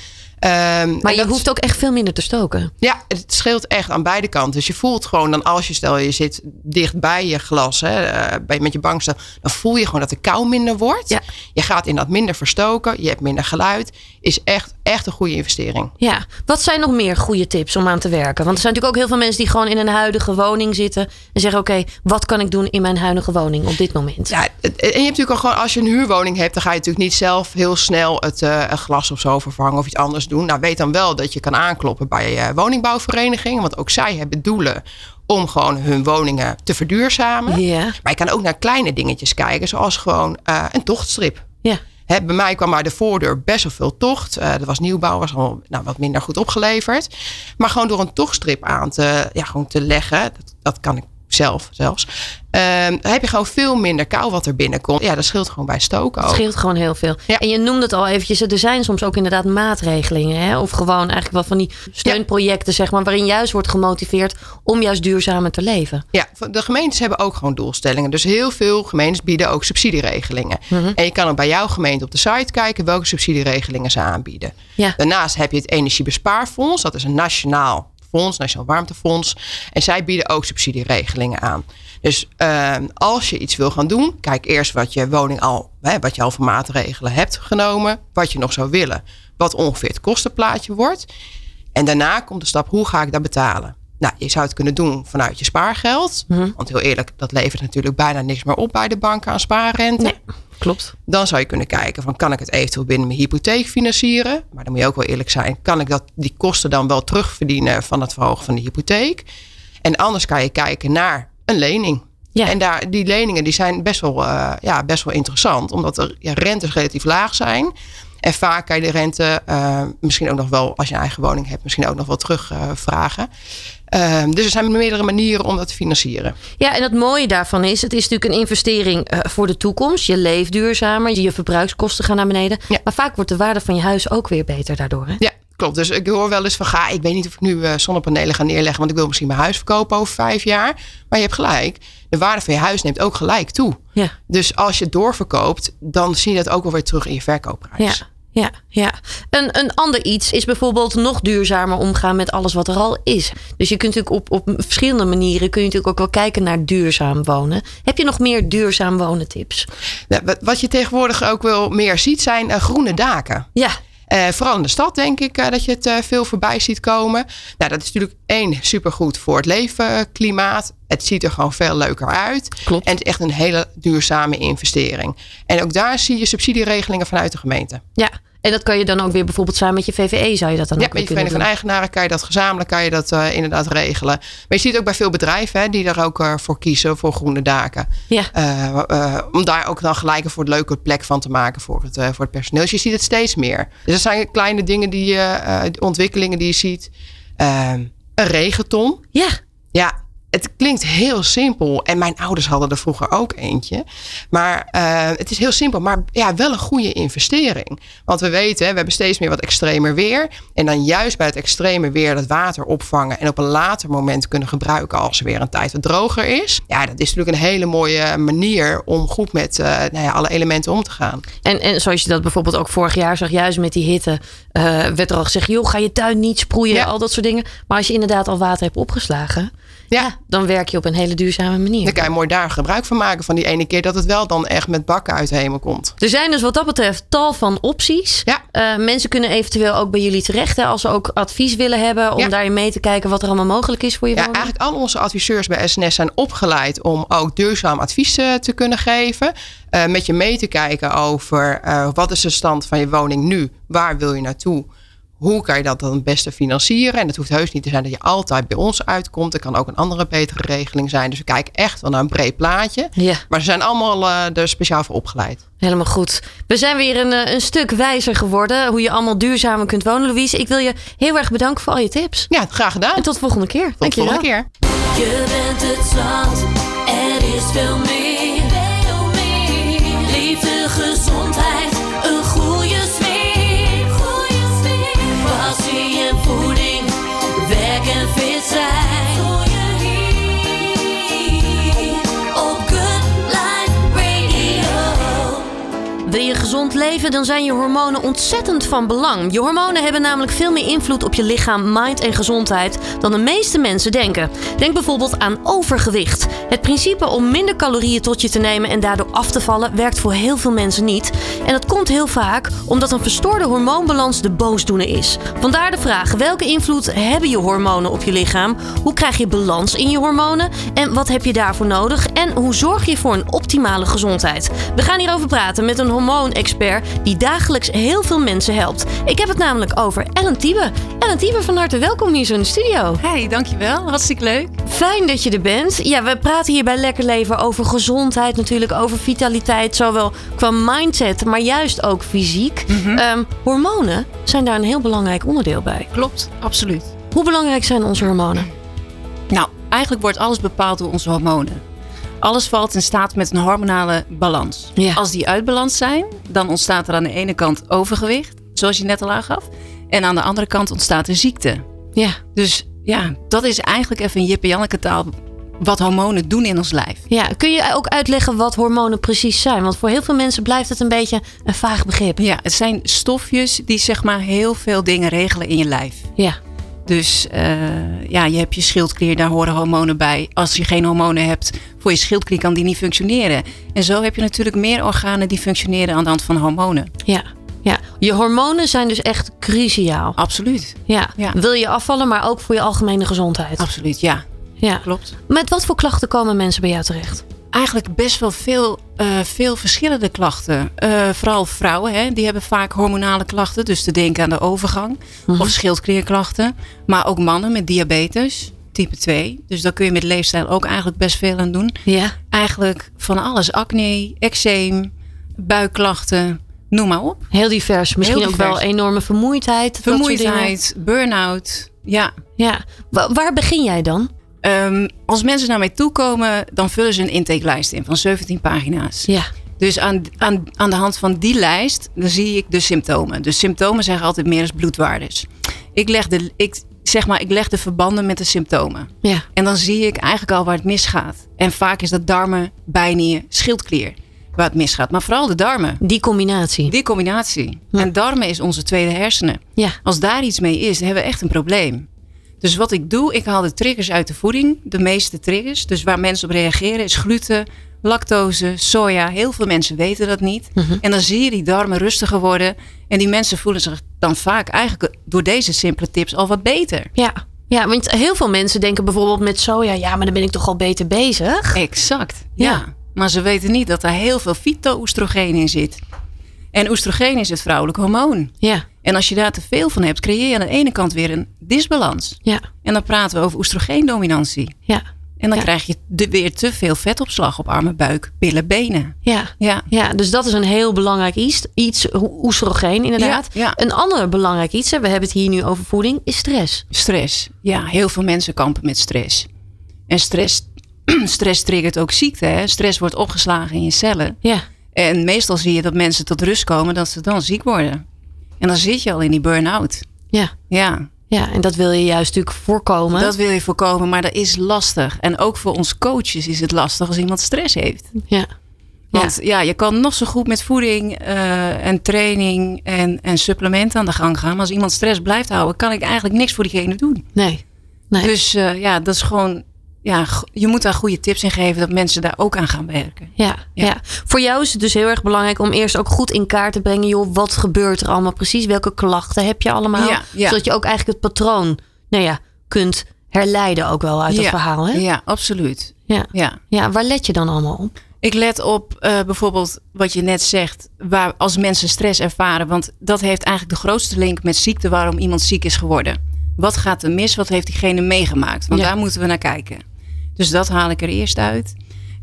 Ehm, Maar je hoeft ook echt veel minder te stoken. Ja, het scheelt echt aan beide kanten. Dus je voelt gewoon dan als je stel je zit dicht bij je glas, hè, eh, bij, met je bankstel, dan voel je gewoon dat de kou minder wordt. Ja. Je gaat in dat minder verstoken, je hebt minder geluid. Is echt, echt een goede investering. Ja, wat zijn nog meer goede tips om aan te werken? Want er zijn natuurlijk ook heel veel mensen die gewoon in een huidige woning zitten en zeggen: Oké, wat kan ik doen in mijn huidige woning op dit moment? Ja, en je hebt natuurlijk ook gewoon, als je een huurwoning hebt, dan ga je natuurlijk niet zelf heel snel het eh, glas of zo vervangen of iets anders doen. Nou, weet dan wel dat je kan aankloppen bij eh woningbouwverenigingen, want ook zij hebben doelen om gewoon hun woningen te verduurzamen. Ja, Maar je kan ook naar kleine dingetjes kijken, zoals gewoon eh, een tochtstrip. ja, Hè, bij mij kwam uit de voordeur best wel veel tocht. Eh er was nieuwbouw, was al nou, wat minder goed opgeleverd. Maar gewoon door een tochtstrip aan te, ja, gewoon te leggen, dat, dat kan ik zelf zelfs. ehm, dan heb je gewoon veel minder kou wat er binnenkomt. Ja, dat scheelt gewoon bij stoken het ook. scheelt gewoon heel veel. Ja. En je noemde het al eventjes, er zijn soms ook inderdaad maatregelingen. Hè? Of gewoon eigenlijk wel van die steunprojecten, zeg maar, waarin juist wordt gemotiveerd om juist duurzamer te leven. Ja, de gemeentes hebben ook gewoon doelstellingen. Dus heel veel gemeentes bieden ook subsidieregelingen. Mhm. En je kan ook bij jouw gemeente op de site kijken welke subsidieregelingen ze aanbieden. Ja. Daarnaast heb je het Energiebespaarfonds. Dat is een nationaal fonds, Nationaal Warmtefonds. En zij bieden ook subsidieregelingen aan. Dus eh, als je iets wil gaan doen, kijk eerst wat je woning al, hè, wat je al voor maatregelen hebt genomen, wat je nog zou willen, wat ongeveer het kostenplaatje wordt. En daarna komt de stap, hoe ga ik dat betalen? Nou, je zou het kunnen doen vanuit je spaargeld. Want heel eerlijk, dat levert natuurlijk bijna niks meer op bij de banken aan spaarrente. Nee, klopt. Dan zou je kunnen kijken van kan ik het eventueel binnen mijn hypotheek financieren? Maar dan moet je ook wel eerlijk zijn. Kan ik dat, die kosten dan wel terugverdienen van het verhogen van de hypotheek? En anders kan je kijken naar een lening. Ja. En daar, die leningen die zijn best wel, eh, ja, best wel interessant. Omdat de ja, rentes relatief laag zijn. En vaak kan je de rente eh, misschien ook nog wel, als je een eigen woning hebt, misschien ook nog wel terugvragen. Dus er zijn meerdere manieren om dat te financieren. Ja, en het mooie daarvan is, het is natuurlijk een investering eh, voor de toekomst. Je leeft duurzamer, je verbruikskosten gaan naar beneden. Ja. Maar vaak wordt de waarde van je huis ook weer beter daardoor. Hè? Ja, klopt. Dus ik hoor wel eens van, ga, ik weet niet of ik nu eh, zonnepanelen ga neerleggen, want ik wil misschien mijn huis verkopen over vijf jaar. Maar je hebt gelijk. De waarde van je huis neemt ook gelijk toe. Ja. Dus als je het doorverkoopt, dan zie je dat ook wel weer terug in je verkoopprijs. Ja, ja, ja. Een, een ander iets is bijvoorbeeld nog duurzamer omgaan met alles wat er al is. Dus je kunt natuurlijk op, op verschillende manieren kun je natuurlijk ook wel kijken naar duurzaam wonen. Heb je nog meer duurzaam wonen tips? Nou, wat- je tegenwoordig ook wel meer ziet, zijn eh, groene daken. Ja, Eh, vooral in de stad denk ik eh, dat je het eh, veel voorbij ziet komen. Nou, dat is natuurlijk één supergoed voor het leefklimaat. Het ziet er gewoon veel leuker uit. Klopt. En het is echt een hele duurzame investering. En ook daar zie je subsidieregelingen vanuit de gemeente. ja. En dat kan je dan ook weer bijvoorbeeld samen met je VVE zou je dat dan Ja, ook met je Vereniging van. Eigenaren kan je dat gezamenlijk kan je dat, eh, inderdaad regelen. Maar je ziet ook bij veel bedrijven hè, die er ook eh, voor kiezen, voor groene daken. Ja. Eh, om daar ook dan gelijk een voor het leuke plek van te maken voor het, voor het personeel. Dus je ziet het steeds meer. Dus dat zijn kleine dingen die je, ontwikkelingen die je ziet. Eh, een regenton. Ja, Ja, het klinkt heel simpel. En mijn ouders hadden er vroeger ook eentje. Maar eh, het is heel simpel, maar ja, wel een goede investering. Want we weten, we hebben steeds meer wat extremer weer. En dan juist bij het extreme weer dat water opvangen. En op een later moment kunnen gebruiken als er weer een tijd wat droger is. Ja, dat is natuurlijk een hele mooie manier om goed met eh, nou ja, alle elementen om te gaan. En, en zoals je dat bijvoorbeeld ook vorig jaar zag, juist met die hitte, eh, werd er al gezegd: joh, ga je tuin niet sproeien, Ja. al dat soort dingen. Maar als je inderdaad al water hebt opgeslagen, Ja. dan werk je op een hele duurzame manier. Dan kan je mooi daar gebruik van maken van die ene keer dat het wel dan echt met bakken uit de hemel komt. Er zijn dus wat dat betreft tal van opties. Ja. Eh, mensen kunnen eventueel ook bij jullie terecht hè, als ze ook advies willen hebben om Ja. daarin mee te kijken wat er allemaal mogelijk is voor je Ja, woning. eigenlijk al onze adviseurs bij SNS zijn opgeleid om ook duurzaam advies eh, te kunnen geven. Eh, met je mee te kijken over wat is de stand van je woning nu? Waar wil je naartoe? Hoe kan je dat dan het beste financieren? En het hoeft heus niet te zijn dat je altijd bij ons uitkomt. Er kan ook een andere betere regeling zijn. Dus we kijken echt wel naar een breed plaatje. Ja. Maar ze zijn allemaal eh, er speciaal voor opgeleid. Helemaal goed. We zijn weer een, eh, een stuk wijzer geworden hoe je allemaal duurzamer kunt wonen, Louise. Ik wil je heel erg bedanken voor al je tips. Ja, graag gedaan. En tot de volgende keer. Tot de volgende keer. Je bent het zand, er is veel meer. Wil je gezond leven, dan zijn je hormonen ontzettend van belang. Je hormonen hebben namelijk veel meer invloed op je lichaam, mind en gezondheid dan de meeste mensen denken. Denk bijvoorbeeld aan overgewicht. Het principe om minder calorieën tot je te nemen en daardoor af te vallen werkt voor heel veel mensen niet. En dat komt heel vaak omdat een verstoorde hormoonbalans de boosdoener is. Vandaar de vraag: welke invloed hebben je hormonen op je lichaam? Hoe krijg je balans in je hormonen? En wat heb je daarvoor nodig? En hoe zorg je voor een optimale gezondheid? We gaan hierover praten met een hormoonexpert die dagelijks heel veel mensen helpt. Ik heb het namelijk over Ellen Tiebe. Ellen Tiebe, van harte welkom hier zo in de studio. Hey, dankjewel. Hartstikke leuk. Fijn dat je er bent. Ja, we praten hier bij Lekker Leven over gezondheid, natuurlijk over vitaliteit, zowel qua mindset, maar juist ook fysiek. Ehm, hormonen zijn daar een heel belangrijk onderdeel bij. Klopt, absoluut. Hoe belangrijk zijn onze hormonen? Nou, eigenlijk wordt alles bepaald door onze hormonen. Alles valt in staat met een hormonale balans. Ja. Als die uit balans zijn, dan ontstaat er aan de ene kant overgewicht, zoals je net al aangaf. En aan de andere kant ontstaat er ziekte. Ja, Dus ja, dat is eigenlijk even in Jip en Janneke taal wat hormonen doen in ons lijf. ja. Kun je ook uitleggen wat hormonen precies zijn? Want voor heel veel mensen blijft het een beetje een vaag begrip. Ja, het zijn stofjes die zeg maar heel veel dingen regelen in je lijf. Ja, Dus eh, ja, je hebt je schildklier, daar horen hormonen bij. Als je geen hormonen hebt voor je schildklier, kan die niet functioneren. En zo heb je natuurlijk meer organen die functioneren aan de hand van hormonen. ja, ja. Je hormonen zijn dus echt cruciaal. Absoluut. Ja. Ja. Wil je afvallen, maar ook voor je algemene gezondheid. Absoluut, ja. Ja. Klopt. Met wat voor klachten komen mensen bij jou terecht? Eigenlijk best wel veel, eh, veel verschillende klachten. Eh, vooral vrouwen, hè, die hebben vaak hormonale klachten. Dus te denken aan de overgang. Of schildklierklachten. Maar ook mannen met diabetes, type 2. Dus daar kun je met leefstijl ook eigenlijk best veel aan doen. Ja. eigenlijk van alles. Acne, eczeem, buikklachten, noem maar op. Heel divers. Misschien Heel ook wel enorme vermoeidheid. Vermoeidheid, burn-out. Ja. Ja. Wa- waar begin jij dan? Ehm, als mensen naar mij toe komen, dan vullen ze een intakelijst in van 17 pagina's. Ja. Dus aan, aan, aan de hand van die lijst, dan zie ik de symptomen. Dus symptomen zeggen altijd meer als bloedwaardes. Ik leg de, ik, zeg maar, ik leg de verbanden met de symptomen. Ja. En dan zie ik eigenlijk al waar het misgaat. En vaak is dat darmen, bijnieren, schildklier waar het misgaat. Maar vooral de darmen. Die combinatie. Die combinatie. Ja. En darmen is onze tweede hersenen. Ja. Als daar iets mee is, dan hebben we echt een probleem. Dus wat ik doe, ik haal de triggers uit de voeding. De meeste triggers. Dus waar mensen op reageren is gluten, lactose, soja. Heel veel mensen weten dat niet. Mhm. En dan zie je die darmen rustiger worden. En die mensen voelen zich dan vaak eigenlijk door deze simpele tips al wat beter. Ja. Ja, want heel veel mensen denken bijvoorbeeld met soja, ja, maar dan ben ik toch al beter bezig. Exact. Ja. Ja. Maar ze weten niet dat daar heel veel fyto-oestrogeen in zit. En oestrogeen is het vrouwelijk hormoon. Ja. En als je daar te veel van hebt, creëer je aan de ene kant weer een disbalans. Ja. En dan praten we over oestrogeendominantie. Ja. En dan Ja. krijg je de, weer te veel vetopslag op armen, buik, billen, benen. Ja. Ja, Ja, dus dat is een heel belangrijk iets. Iets, oestrogeen inderdaad. Ja, ja. Een ander belangrijk iets, hè, we hebben het hier nu over voeding, is stress. stress. Ja, heel veel mensen kampen met stress. En stress, stress triggert ook ziekte. Hè? Stress wordt opgeslagen in je cellen. Ja. En meestal zie je dat mensen tot rust komen dat ze dan ziek worden. En dan zit je al in die burn-out. Ja. Ja, Ja, en dat wil je juist natuurlijk voorkomen. dat wil je voorkomen, maar dat is lastig. En ook voor ons coaches is het lastig als iemand stress heeft. Ja. Want ja, je kan nog zo goed met voeding eh, en training en, en supplementen aan de gang gaan. Maar als iemand stress blijft houden, kan ik eigenlijk niks voor diegene doen. Nee. Nee. Dus eh, ja, dat is gewoon. Ja, je moet daar goede tips in geven dat mensen daar ook aan gaan werken. Ja, ja. Ja. voor jou is het dus heel erg belangrijk om eerst ook goed in kaart te brengen. Joh, wat gebeurt er allemaal precies? Welke klachten heb je allemaal? Ja, ja. Zodat je ook eigenlijk het patroon nou ja, kunt herleiden ook wel uit het verhaal. Hè? ja, absoluut. Ja. Ja. ja, waar let je dan allemaal op? Ik let op eh, bijvoorbeeld wat je net zegt, waar als mensen stress ervaren. Want dat heeft eigenlijk de grootste link met ziekte waarom iemand ziek is geworden. Wat gaat er mis? Wat heeft diegene meegemaakt? Want daar moeten we naar kijken. Dus dat haal ik er eerst uit.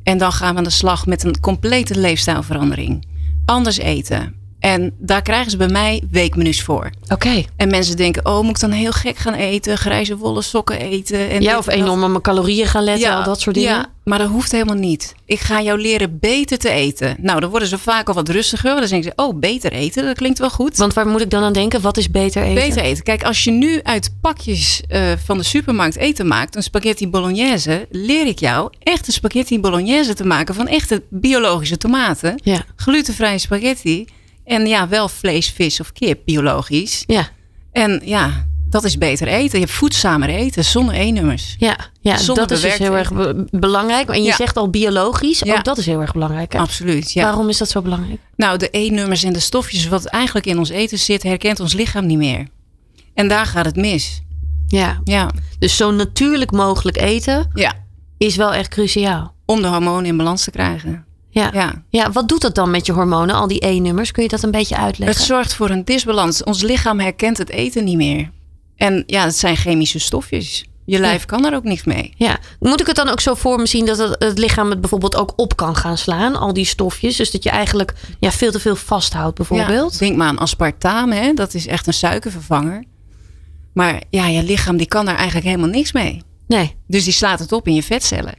En dan gaan we aan de slag met een complete leefstijlverandering. Anders eten. En daar krijgen ze bij mij weekmenu's voor. Oké. En mensen denken, oh, moet ik dan heel gek gaan eten? Grijze wollen sokken eten? En Ja, of enorm op mijn calorieën gaan letten, al dat soort dingen. Ja, maar dat hoeft helemaal niet. Ik ga jou leren beter te eten. Nou, dan worden ze vaak al wat rustiger. Dan denken ze, oh, beter eten, dat klinkt wel goed. Want waar moet ik dan aan denken? Wat is beter eten? Beter eten. Kijk, als je nu uit pakjes eh, van de supermarkt eten maakt, een spaghetti bolognese, leer ik jou echte spaghetti bolognese te maken van echte biologische tomaten. Ja. Glutenvrije spaghetti. En ja, wel vlees, vis of kip, biologisch. Ja, En ja, dat is beter eten. Je hebt voedzamer eten zonder E-nummers. ja, ja Zonder dat is dus heel erg be- belangrijk. En je Ja. zegt al biologisch, Ja. ook dat is heel erg belangrijk. hè? Absoluut, ja. Waarom is dat zo belangrijk? Nou, de E-nummers en de stofjes wat eigenlijk in ons eten zit, herkent ons lichaam niet meer. En daar gaat het mis. Ja, Ja, dus zo natuurlijk mogelijk eten ja. is wel echt cruciaal. om de hormonen in balans te krijgen. Ja. ja. Ja. wat doet dat dan met je hormonen, al die E-nummers? Kun je dat een beetje uitleggen? Het zorgt voor een disbalans. Ons lichaam herkent het eten niet meer. En ja, het zijn chemische stofjes. Je lijf kan er ook niks mee. Ja, moet ik het dan ook zo voor me zien dat het, het lichaam het bijvoorbeeld ook op kan gaan slaan, al die stofjes? Dus dat je eigenlijk ja, veel te veel vasthoudt, bijvoorbeeld? Ja, denk maar aan aspartame, hè? dat is echt een suikervervanger. Maar ja, je lichaam die kan daar eigenlijk helemaal niks mee. Nee. Dus die slaat het op in je vetcellen.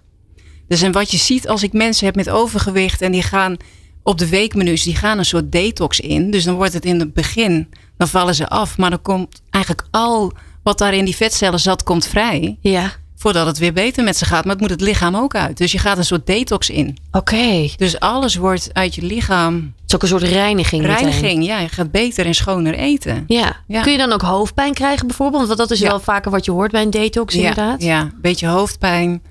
Dus en wat je ziet als ik mensen heb met overgewicht en die gaan op de weekmenu's, die gaan een soort detox in. Dus dan wordt het in het begin, dan vallen ze af. Maar dan komt eigenlijk al wat daar in die vetcellen zat, komt vrij. Ja, Voordat het weer beter met ze gaat. Maar het moet het lichaam ook uit. Dus je gaat een soort detox in. oké. Het Dus alles wordt uit je lichaam is ook een soort reiniging. meteen. reiniging. Ja, je gaat beter en schoner eten. Ja. Ja. Kun je dan ook hoofdpijn krijgen bijvoorbeeld? Want dat is Ja. wel vaker wat je hoort bij een detox inderdaad. Ja, een beetje hoofdpijn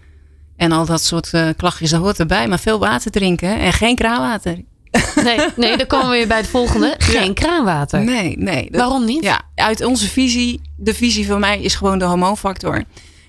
en al dat soort eh, klachtjes, dat hoort erbij. Maar veel water drinken en geen kraanwater. Nee, nee, dan komen we weer bij het volgende. Geen Ja. kraanwater. Nee, nee. Dat- Waarom niet? Ja, uit onze visie, de visie van mij is gewoon de hormoonfactor.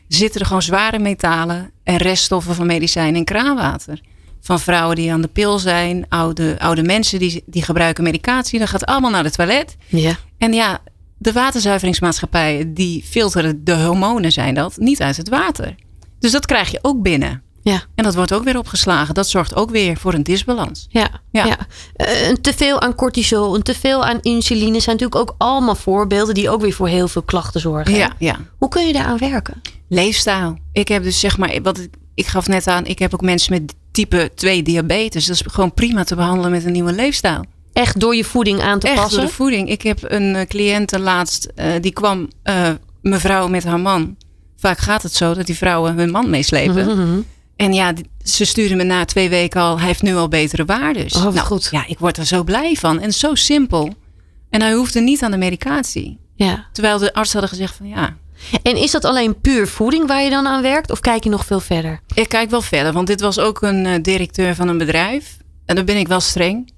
Zitten er gewoon zware metalen en reststoffen van medicijnen in kraanwater. Van vrouwen die aan de pil zijn, oude, oude mensen die, die gebruiken medicatie. Dat gaat allemaal naar het toilet. Ja. En ja, de waterzuiveringsmaatschappijen die filteren de hormonen zijn dat, niet uit het water. Dus dat krijg je ook binnen. Ja. En dat wordt ook weer opgeslagen. Dat zorgt ook weer voor een disbalans. Ja, ja. Ja. Eh, een teveel aan cortisol, een teveel aan insuline zijn natuurlijk ook allemaal voorbeelden die ook weer voor heel veel klachten zorgen. Ja, ja. Hoe kun je daaraan werken? Leefstijl. Ik heb dus zeg maar, wat ik, ik gaf net aan, ik heb ook mensen met type 2 diabetes. Dat is gewoon prima te behandelen met een nieuwe leefstijl. Echt door je voeding aan te Echt passen? door de voeding. Ik heb een uh, cliënte laatst, uh, die kwam, uh, mevrouw met haar man. Vaak gaat het zo dat die vrouwen hun man meeslepen. Mm -hmm. En ja, ze sturen me na twee weken al, hij heeft nu al betere waardes. Oh, nou, goed. Ja, ik word er zo blij van. En zo simpel. En hij hoefde niet aan de medicatie. Ja. Terwijl de arts hadden gezegd van ja. En is dat alleen puur voeding waar je dan aan werkt? Of kijk je nog veel verder? Ik kijk wel verder, want dit was ook een uh, directeur van een bedrijf. En dan ben ik wel streng.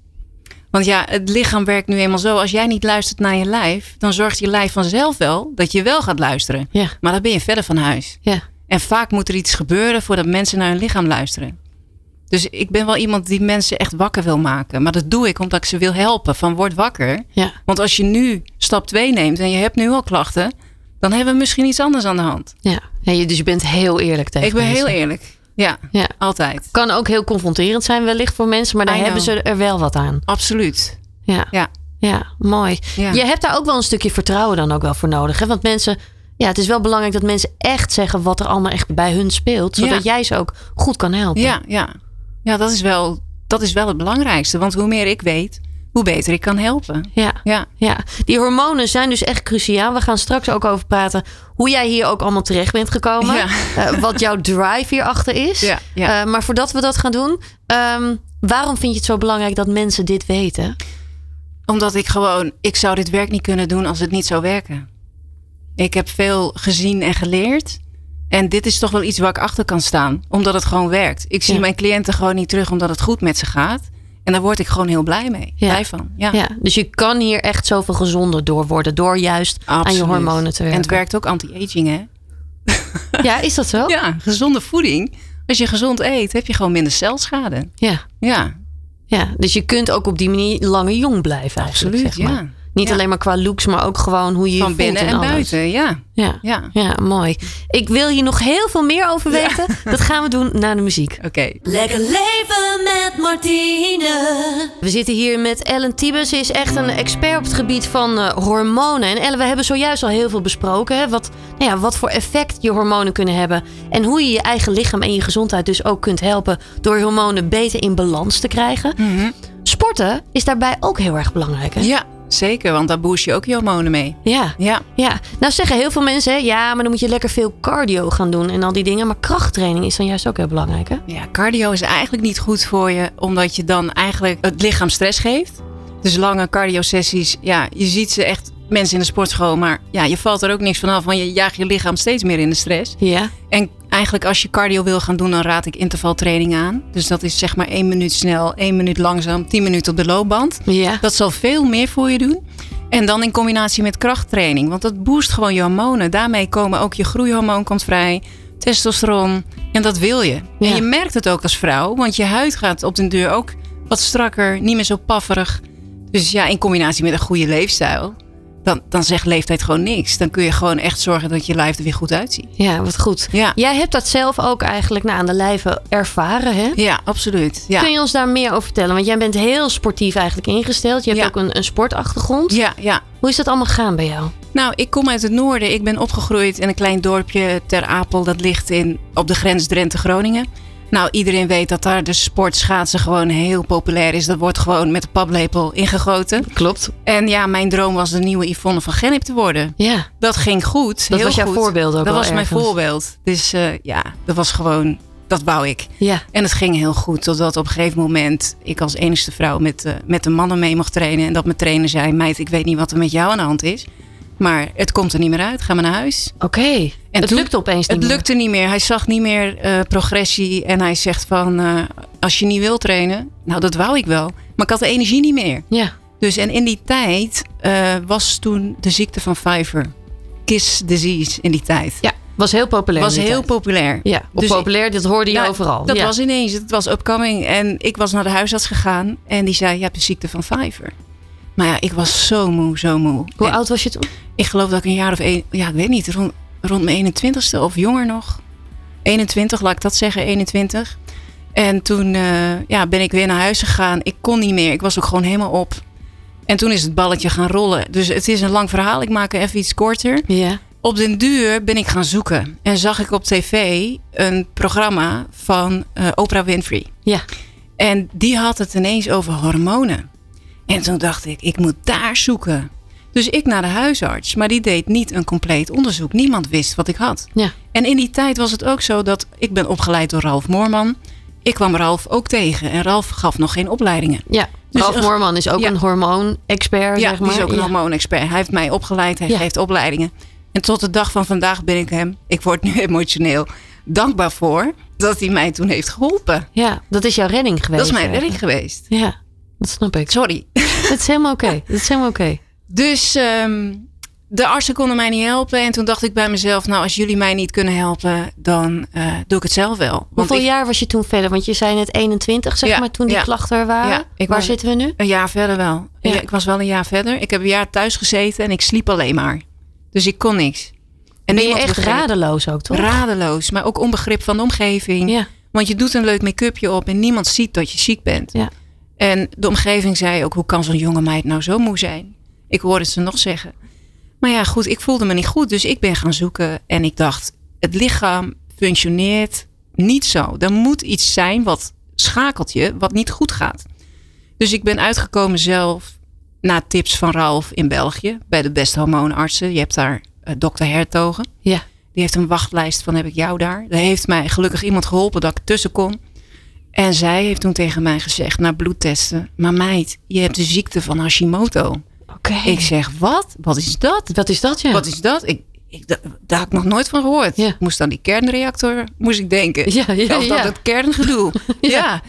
Want ja, het lichaam werkt nu eenmaal zo. Als jij niet luistert naar je lijf, dan zorgt je lijf vanzelf wel dat je wel gaat luisteren. Ja. Maar dan ben je verder van huis. Ja. En vaak moet er iets gebeuren voordat mensen naar hun lichaam luisteren. Dus ik ben wel iemand die mensen echt wakker wil maken. Maar dat doe ik omdat ik ze wil helpen. Van word wakker. Ja. Want als je nu stap 2 neemt en je hebt nu al klachten. Dan hebben we misschien iets anders aan de hand. Ja, dus je bent heel eerlijk tegen Ik ben mensen. heel eerlijk. Ja, ja, altijd. Kan ook heel confronterend zijn wellicht voor mensen. Maar daar hebben ze er wel wat aan. Absoluut. Ja, ja. ja mooi. Ja. Je hebt daar ook wel een stukje vertrouwen dan ook wel voor nodig. Hè? Want mensen... Ja, het is wel belangrijk dat mensen echt zeggen wat er allemaal echt bij hun speelt. Zodat jij ze ook goed kan helpen. Ja, ja. ja dat, is wel, dat is wel het belangrijkste. Want hoe meer ik weet, hoe beter ik kan helpen. Ja, Ja. ja, die hormonen zijn dus echt cruciaal. We gaan straks ook over praten hoe jij hier ook allemaal terecht bent gekomen. Ja. Eh, wat jouw drive hierachter is. Ja, ja. Eh, maar voordat we dat gaan doen, ehm, waarom vind je het zo belangrijk dat mensen dit weten? Omdat ik gewoon, ik zou dit werk niet kunnen doen als het niet zou werken. Ik heb veel gezien en geleerd. En dit is toch wel iets waar ik achter kan staan. Omdat het gewoon werkt. Ik zie mijn cliënten gewoon niet terug omdat het goed met ze gaat. En daar word ik gewoon heel blij mee. Ja. Blij van. Ja. Ja, dus je kan hier echt zoveel gezonder door worden. Door juist aan je hormonen te werken. En het werkt ook anti-aging hè. Ja, is dat zo? Ja, gezonde voeding. Als je gezond eet, heb je gewoon minder celschade. Ja. Ja, ja. Dus je kunt ook op die manier langer jong blijven eigenlijk. absoluut. zeg maar. Ja. Niet Ja. alleen maar qua looks, maar ook gewoon hoe je je Van voelt binnen en alles. buiten. Ja. Ja. Ja. ja, mooi. Ik wil hier nog heel veel meer over weten. Dat gaan we doen na de muziek. Oké. Lekker leven met Martine. We zitten hier met Ellen Tiebes. Ze is echt een expert op het gebied van eh, hormonen. En Ellen, we hebben zojuist al heel veel besproken. Hè? Wat, nou ja, wat voor effect je hormonen kunnen hebben. En hoe je je eigen lichaam en je gezondheid dus ook kunt helpen... door je hormonen beter in balans te krijgen. Sporten is daarbij ook heel erg belangrijk. Hè? Ja, zeker, want daar boost je ook je hormonen mee. Ja. Ja, ja. Nou zeggen heel veel mensen... Hè, ja, maar dan moet je lekker veel cardio gaan doen en al die dingen. Maar krachttraining is dan juist ook heel belangrijk. Hè? ja, cardio is eigenlijk niet goed voor je, omdat je dan eigenlijk het lichaam stress geeft. Dus lange cardio-sessies, ja, je ziet ze echt mensen in de sportschool, maar ja, je valt er ook niks van af, want je jaagt je lichaam steeds meer in de stress. Ja. En eigenlijk als je cardio wil gaan doen, dan raad ik intervaltraining aan. Dus dat is zeg maar één minuut snel, één minuut langzaam, tien minuten op de loopband. Ja. Dat zal veel meer voor je doen. En dan in combinatie met krachttraining. Want dat boost gewoon je hormonen. Daarmee komen ook je groeihormoon komt vrij. Testosteron. En dat wil je. Ja. En je merkt het ook als vrouw. Want je huid gaat op den deur ook wat strakker. Niet meer zo pafferig. Dus ja, in combinatie met een goede leefstijl. Dan, dan zegt leeftijd gewoon niks. Dan kun je gewoon echt zorgen dat je lijf er weer goed uitziet. Ja, wat goed. Ja, Jij hebt dat zelf ook eigenlijk nou, aan de lijve ervaren, hè? ja absoluut. Ja. Kun je ons daar meer over vertellen? Want jij bent heel sportief eigenlijk ingesteld. Je hebt Ja. ook een, een sportachtergrond. ja, ja. Hoe is dat allemaal gegaan bij jou? Nou, ik kom uit het noorden. Ik ben opgegroeid in een klein dorpje ter Apel. Dat ligt in, op de grens Drenthe-Groningen. Nou, iedereen weet dat daar de sport schaatsen gewoon heel populair is. Dat wordt gewoon met de paplepel ingegoten. Klopt. En ja, mijn droom was de nieuwe Yvonne van Gennep te worden. Ja, Dat ging goed. dat heel was jouw goed. voorbeeld ook Dat was mijn voorbeeld. Dus eh, ja, dat was gewoon, dat wou ik. Ja, En het ging heel goed, totdat op een gegeven moment ik als enigste vrouw met, eh, met de mannen mee mocht trainen. En dat mijn trainer zei, meid, ik weet niet wat er met jou aan de hand is. Maar het komt er niet meer uit, ga maar naar huis. oké. En Het toen- lukte opeens niet Het lukte niet meer. Hij zag niet meer eh, progressie. En hij zegt van, eh, als je niet wil trainen, nou dat wou ik wel. Maar ik had de energie niet meer. meer. Ja, Dus en in die tijd eh, was toen de ziekte van Pfeiffer. Kiss disease in die tijd. ja. Was heel populair. was heel tijd. populair. Ja, Dus populair, dat hoorde je Nou, overal. Dat ja. was ineens, het was upcoming. En ik was naar de huisarts gegaan en die zei, je hebt de ziekte van Pfeiffer. Maar ja, ik was zo moe, zo moe. Hoe En oud was je toen? Ik geloof dat ik een jaar of één, ja, ik weet niet, rond, rond mijn 21ste of jonger nog. 21, laat ik dat zeggen, 21. En toen eh, ja, ben ik weer naar huis gegaan. Ik kon niet meer, ik was ook gewoon helemaal op. En toen is het balletje gaan rollen. Dus het is een lang verhaal, ik maak er even iets korter. Ja. Op den duur ben ik gaan zoeken. En zag ik op tv een programma van eh, Oprah Winfrey. Ja. En die had het ineens over hormonen. En toen dacht ik, ik moet daar zoeken. Dus ik naar de huisarts. Maar die deed niet een compleet onderzoek. Niemand wist wat ik had. Ja. En in die tijd was het ook zo dat ik ben opgeleid door Ralf Moorman. Ik kwam Ralf ook tegen. En Ralf gaf nog geen opleidingen. Ja. Dus Ralf een- Moorman is ook ja. een hormoon-expert, Ja, zeg maar. die is ook een Ja. hormoonexpert. Hij heeft mij opgeleid. Hij geeft opleidingen. En tot de dag van vandaag ben ik hem, ik word nu emotioneel, dankbaar voor dat hij mij toen heeft geholpen. Ja, dat is jouw redding geweest. dat is mijn werk geweest. Ja, dat snap ik. Sorry. Dat is helemaal oké. Dat is helemaal oké. Dus ehm, de artsen konden mij niet helpen. En toen dacht ik bij mezelf, nou als jullie mij niet kunnen helpen, dan eh, doe ik het zelf wel. Want Hoeveel ik- jaar was je toen verder? Want je zei net 21, zeg Ja, maar, toen die ja. klachten er waren. Ja, ik Waar was- zitten we nu? Een jaar verder wel. Ik was wel een jaar verder. Ik heb een jaar thuis gezeten en ik sliep alleen maar. Dus ik kon niks. En Ben je echt begreep- radeloos ook, toch? Radeloos, maar ook onbegrip van de omgeving. Ja. Want je doet een leuk make-upje op en niemand ziet dat je ziek bent. Ja. En de omgeving zei ook, hoe kan zo'n jonge meid nou zo moe zijn? Ik hoorde ze nog zeggen. Maar ja, goed, ik voelde me niet goed. Dus ik ben gaan zoeken en ik dacht, het lichaam functioneert niet zo. Er moet iets zijn wat schakelt je, wat niet goed gaat. Dus ik ben uitgekomen zelf na tips van Ralf in België. Bij de beste hormoonartsen. Je hebt daar eh, dokter Hertogen. Ja. Die heeft een wachtlijst van heb ik jou daar. Daar heeft mij gelukkig iemand geholpen dat ik tussen kon. En zij heeft toen tegen mij gezegd na bloedtesten. Maar meid, je hebt de ziekte van Hashimoto. Oké. Ik zeg, wat? Wat is dat? Wat is dat, ja? Wat is dat? Ik, ik, da- daar had ik nog nooit van gehoord. Ja. Moest aan die kernreactor, moest ik denken. Ja, ja, of dat het kerngedoe. Ja.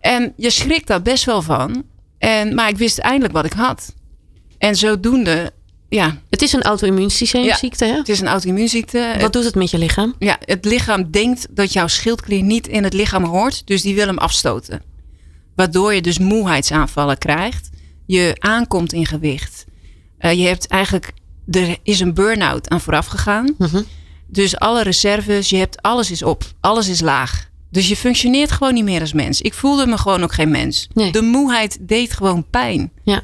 En je schrikt daar best wel van. En, maar ik wist eindelijk wat ik had. En zodoende, ja, Het is een auto-immuunsysteemziekte, hè? het is een auto-immuunziekte. Wat doet het met je lichaam? Ja, het lichaam denkt dat jouw schildklier niet in het lichaam hoort. Dus die wil hem afstoten. Waardoor je dus moeheidsaanvallen krijgt. Je aankomt in gewicht. Eh, je hebt eigenlijk, er is een burn-out aan vooraf gegaan. Mhm. Dus alle reserves, je hebt alles is op. Alles is laag. Dus je functioneert gewoon niet meer als mens. Ik voelde me gewoon ook geen mens. Nee. De moeheid deed gewoon pijn. Ja.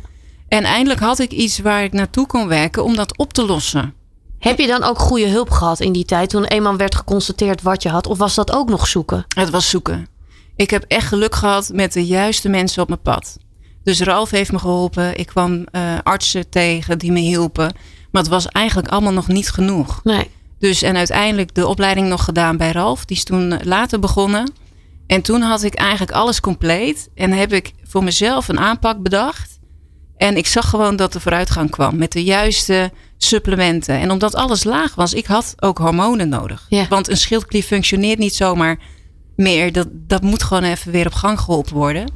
En eindelijk had ik iets waar ik naartoe kon werken om dat op te lossen. Heb je dan ook goede hulp gehad in die tijd toen eenmaal werd geconstateerd wat je had? Of was dat ook nog zoeken? Het was zoeken. Ik heb echt geluk gehad met de juiste mensen op mijn pad. Dus Ralf heeft me geholpen. Ik kwam eh, artsen tegen die me hielpen. Maar het was eigenlijk allemaal nog niet genoeg. Nee. Dus en uiteindelijk de opleiding nog gedaan bij Ralf. Die is toen eh, later begonnen. En toen had ik eigenlijk alles compleet. En heb ik voor mezelf een aanpak bedacht. En ik zag gewoon dat er vooruitgang kwam. Met de juiste supplementen. En omdat alles laag was, ik had ook hormonen nodig. Ja. Want een schildklier functioneert niet zomaar meer. Dat, dat moet gewoon even weer op gang geholpen worden.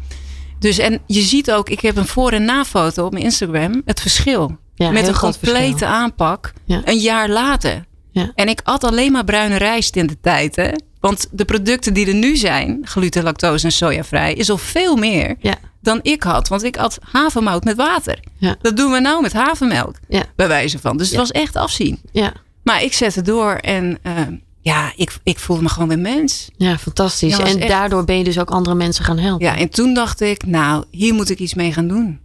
Dus en je ziet ook, ik heb een voor- en na-foto op mijn Instagram. Het verschil. Ja, met een complete aanpak. Ja. Een jaar later. Ja. En ik at alleen maar bruine rijst in de tijd. Hè? Want de producten die er nu zijn, gluten, lactose en sojavrij, is al veel meer Ja. Dan ik had. Want ik had havermout met water. Ja. Dat doen we nou met havermelk, Ja. bij wijze van. Dus het was echt afzien. Ja. Maar ik zette door en eh, ja, ik, ik voelde me gewoon weer mens. Ja, fantastisch. En echt- daardoor ben je dus ook andere mensen gaan helpen. Ja, en toen dacht ik, nou, hier moet ik iets mee gaan doen.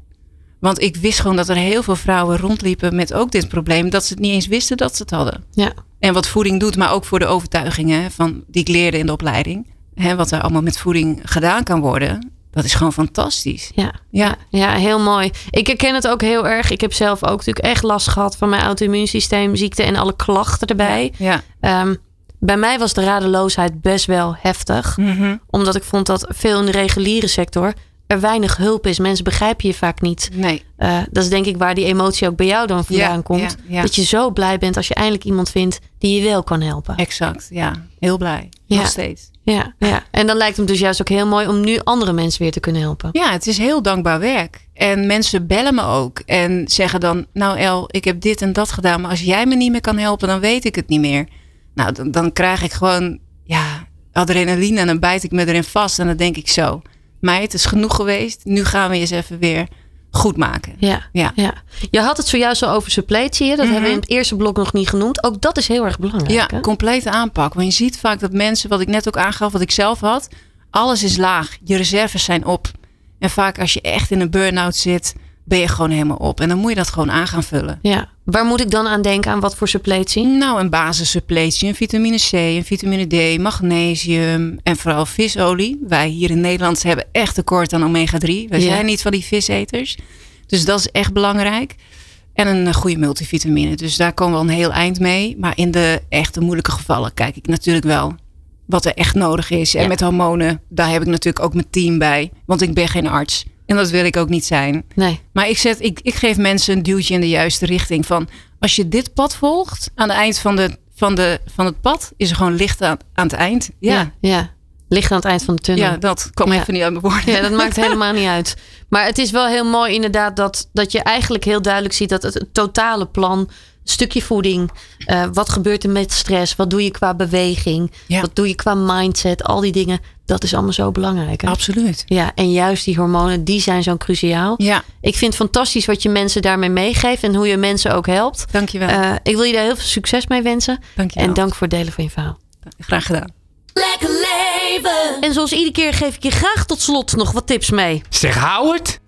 Want ik wist gewoon dat er heel veel vrouwen rondliepen met ook dit probleem. Dat ze het niet eens wisten dat ze het hadden. Ja. En wat voeding doet, maar ook voor de overtuigingen van, die ik leerde in de opleiding. Hè, wat er allemaal met voeding gedaan kan worden. Dat is gewoon fantastisch. Ja. Ja, Ja, heel mooi. Ik herken het ook heel erg. Ik heb zelf ook natuurlijk echt last gehad van mijn auto-immuunsysteem, ziekte en alle klachten erbij. ja. Ehm, bij mij was de radeloosheid best wel heftig. Mhm. Omdat ik vond dat veel in de reguliere sector er weinig hulp is. Mensen begrijpen je vaak niet. Nee, Eh, dat is denk ik waar die emotie ook bij jou dan vandaan Ja, komt. ja, ja. Dat je zo blij bent als je eindelijk iemand vindt die je wel kan helpen. exact. Ja, heel blij. Ja. Nog steeds. Ja, ja. En dan lijkt het me dus juist ook heel mooi om nu andere mensen weer te kunnen helpen. Ja, het is heel dankbaar werk. En mensen bellen me ook en zeggen dan: Nou, El, ik heb dit en dat gedaan, maar als jij me niet meer kan helpen, dan weet ik het niet meer. Nou, dan, dan krijg ik gewoon ja, adrenaline en dan bijt ik me erin vast en dan denk ik zo: Meid, het is genoeg geweest. Nu gaan we eens even weer goed maken. Ja, Ja. ja. Je had het zojuist al over suppletie. Dat hebben we in het eerste blok nog niet genoemd. Ook dat is heel erg belangrijk. Ja, hè? complete aanpak. Want je ziet vaak dat mensen, wat ik net ook aangaf, wat ik zelf had, alles is laag. Je reserves zijn op. En vaak als je echt in een burn-out zit, ben je gewoon helemaal op. En dan moet je dat gewoon aan gaan vullen. ja. Waar moet ik dan aan denken? Aan wat voor suppletie? Nou, een basissuppletie, een vitamine C, een vitamine D, magnesium en vooral visolie. Wij hier in Nederland hebben echt tekort aan omega-3. Wij Ja. zijn niet van die viseters. Dus dat is echt belangrijk. En een eh, goede multivitamine. Dus daar komen we al een heel eind mee. Maar in de echte moeilijke gevallen kijk ik natuurlijk wel wat er echt nodig is. En Ja. met hormonen, daar heb ik natuurlijk ook mijn team bij. Want ik ben geen arts. En dat wil ik ook niet zijn. Nee. Maar ik, zet, ik, ik geef mensen een duwtje in de juiste richting. Van als je dit pad volgt, aan het eind van, de, van, de, van het pad is er gewoon licht aan, aan het eind. Ja, Ja. ja. Licht aan het eind van de tunnel. ja dat kwam Ja. even niet uit mijn woorden. Ja, dat maakt helemaal niet uit. Maar het is wel heel mooi inderdaad dat, dat je eigenlijk heel duidelijk ziet dat het, het totale plan, stukje voeding, eh, wat gebeurt er met stress, wat doe je qua beweging, Ja. wat doe je qua mindset, al die dingen, dat is allemaal zo belangrijk. Hè? Absoluut. Ja, en juist die hormonen, die zijn zo cruciaal. Ja, Ik vind het fantastisch wat je mensen daarmee meegeeft en hoe je mensen ook helpt. dankjewel. Eh, ik wil je daar heel veel succes mee wensen. dankjewel. En dank voor het delen van je verhaal. Graag gedaan. Lekker leven. En zoals iedere keer geef ik je graag tot slot nog wat tips mee. Zeg Howard,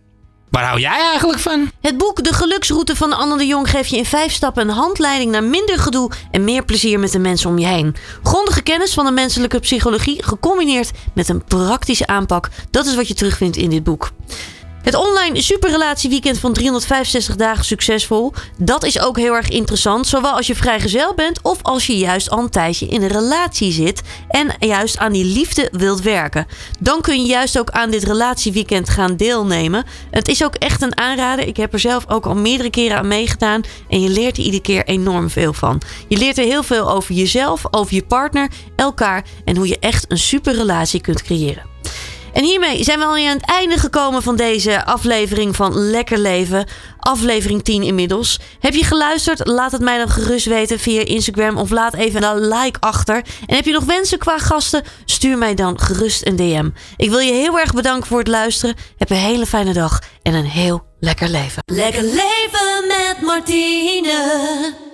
waar hou jij eigenlijk van? Het boek De Geluksroute van Anne de Jong geeft je in vijf stappen een handleiding naar minder gedoe en meer plezier met de mensen om je heen. Grondige kennis van de menselijke psychologie gecombineerd met een praktische aanpak. Dat is wat je terugvindt in dit boek. Het online superrelatieweekend van 365 dagen succesvol. Dat is ook heel erg interessant. Zowel als je vrijgezel bent of als je juist al een tijdje in een relatie zit. En juist aan die liefde wilt werken. Dan kun je juist ook aan dit relatieweekend gaan deelnemen. Het is ook echt een aanrader. Ik heb er zelf ook al meerdere keren aan meegedaan. En je leert er iedere keer enorm veel van. Je leert er heel veel over jezelf, over je partner, elkaar. En hoe je echt een superrelatie kunt creëren. En hiermee zijn we al aan het einde gekomen van deze aflevering van Lekker Leven. Aflevering 10 inmiddels. Heb je geluisterd? Laat het mij dan gerust weten via Instagram of laat even een like achter. En heb je nog wensen qua gasten? Stuur mij dan gerust een DM. Ik wil je heel erg bedanken voor het luisteren. Heb een hele fijne dag en een heel lekker leven. Lekker leven met Martine.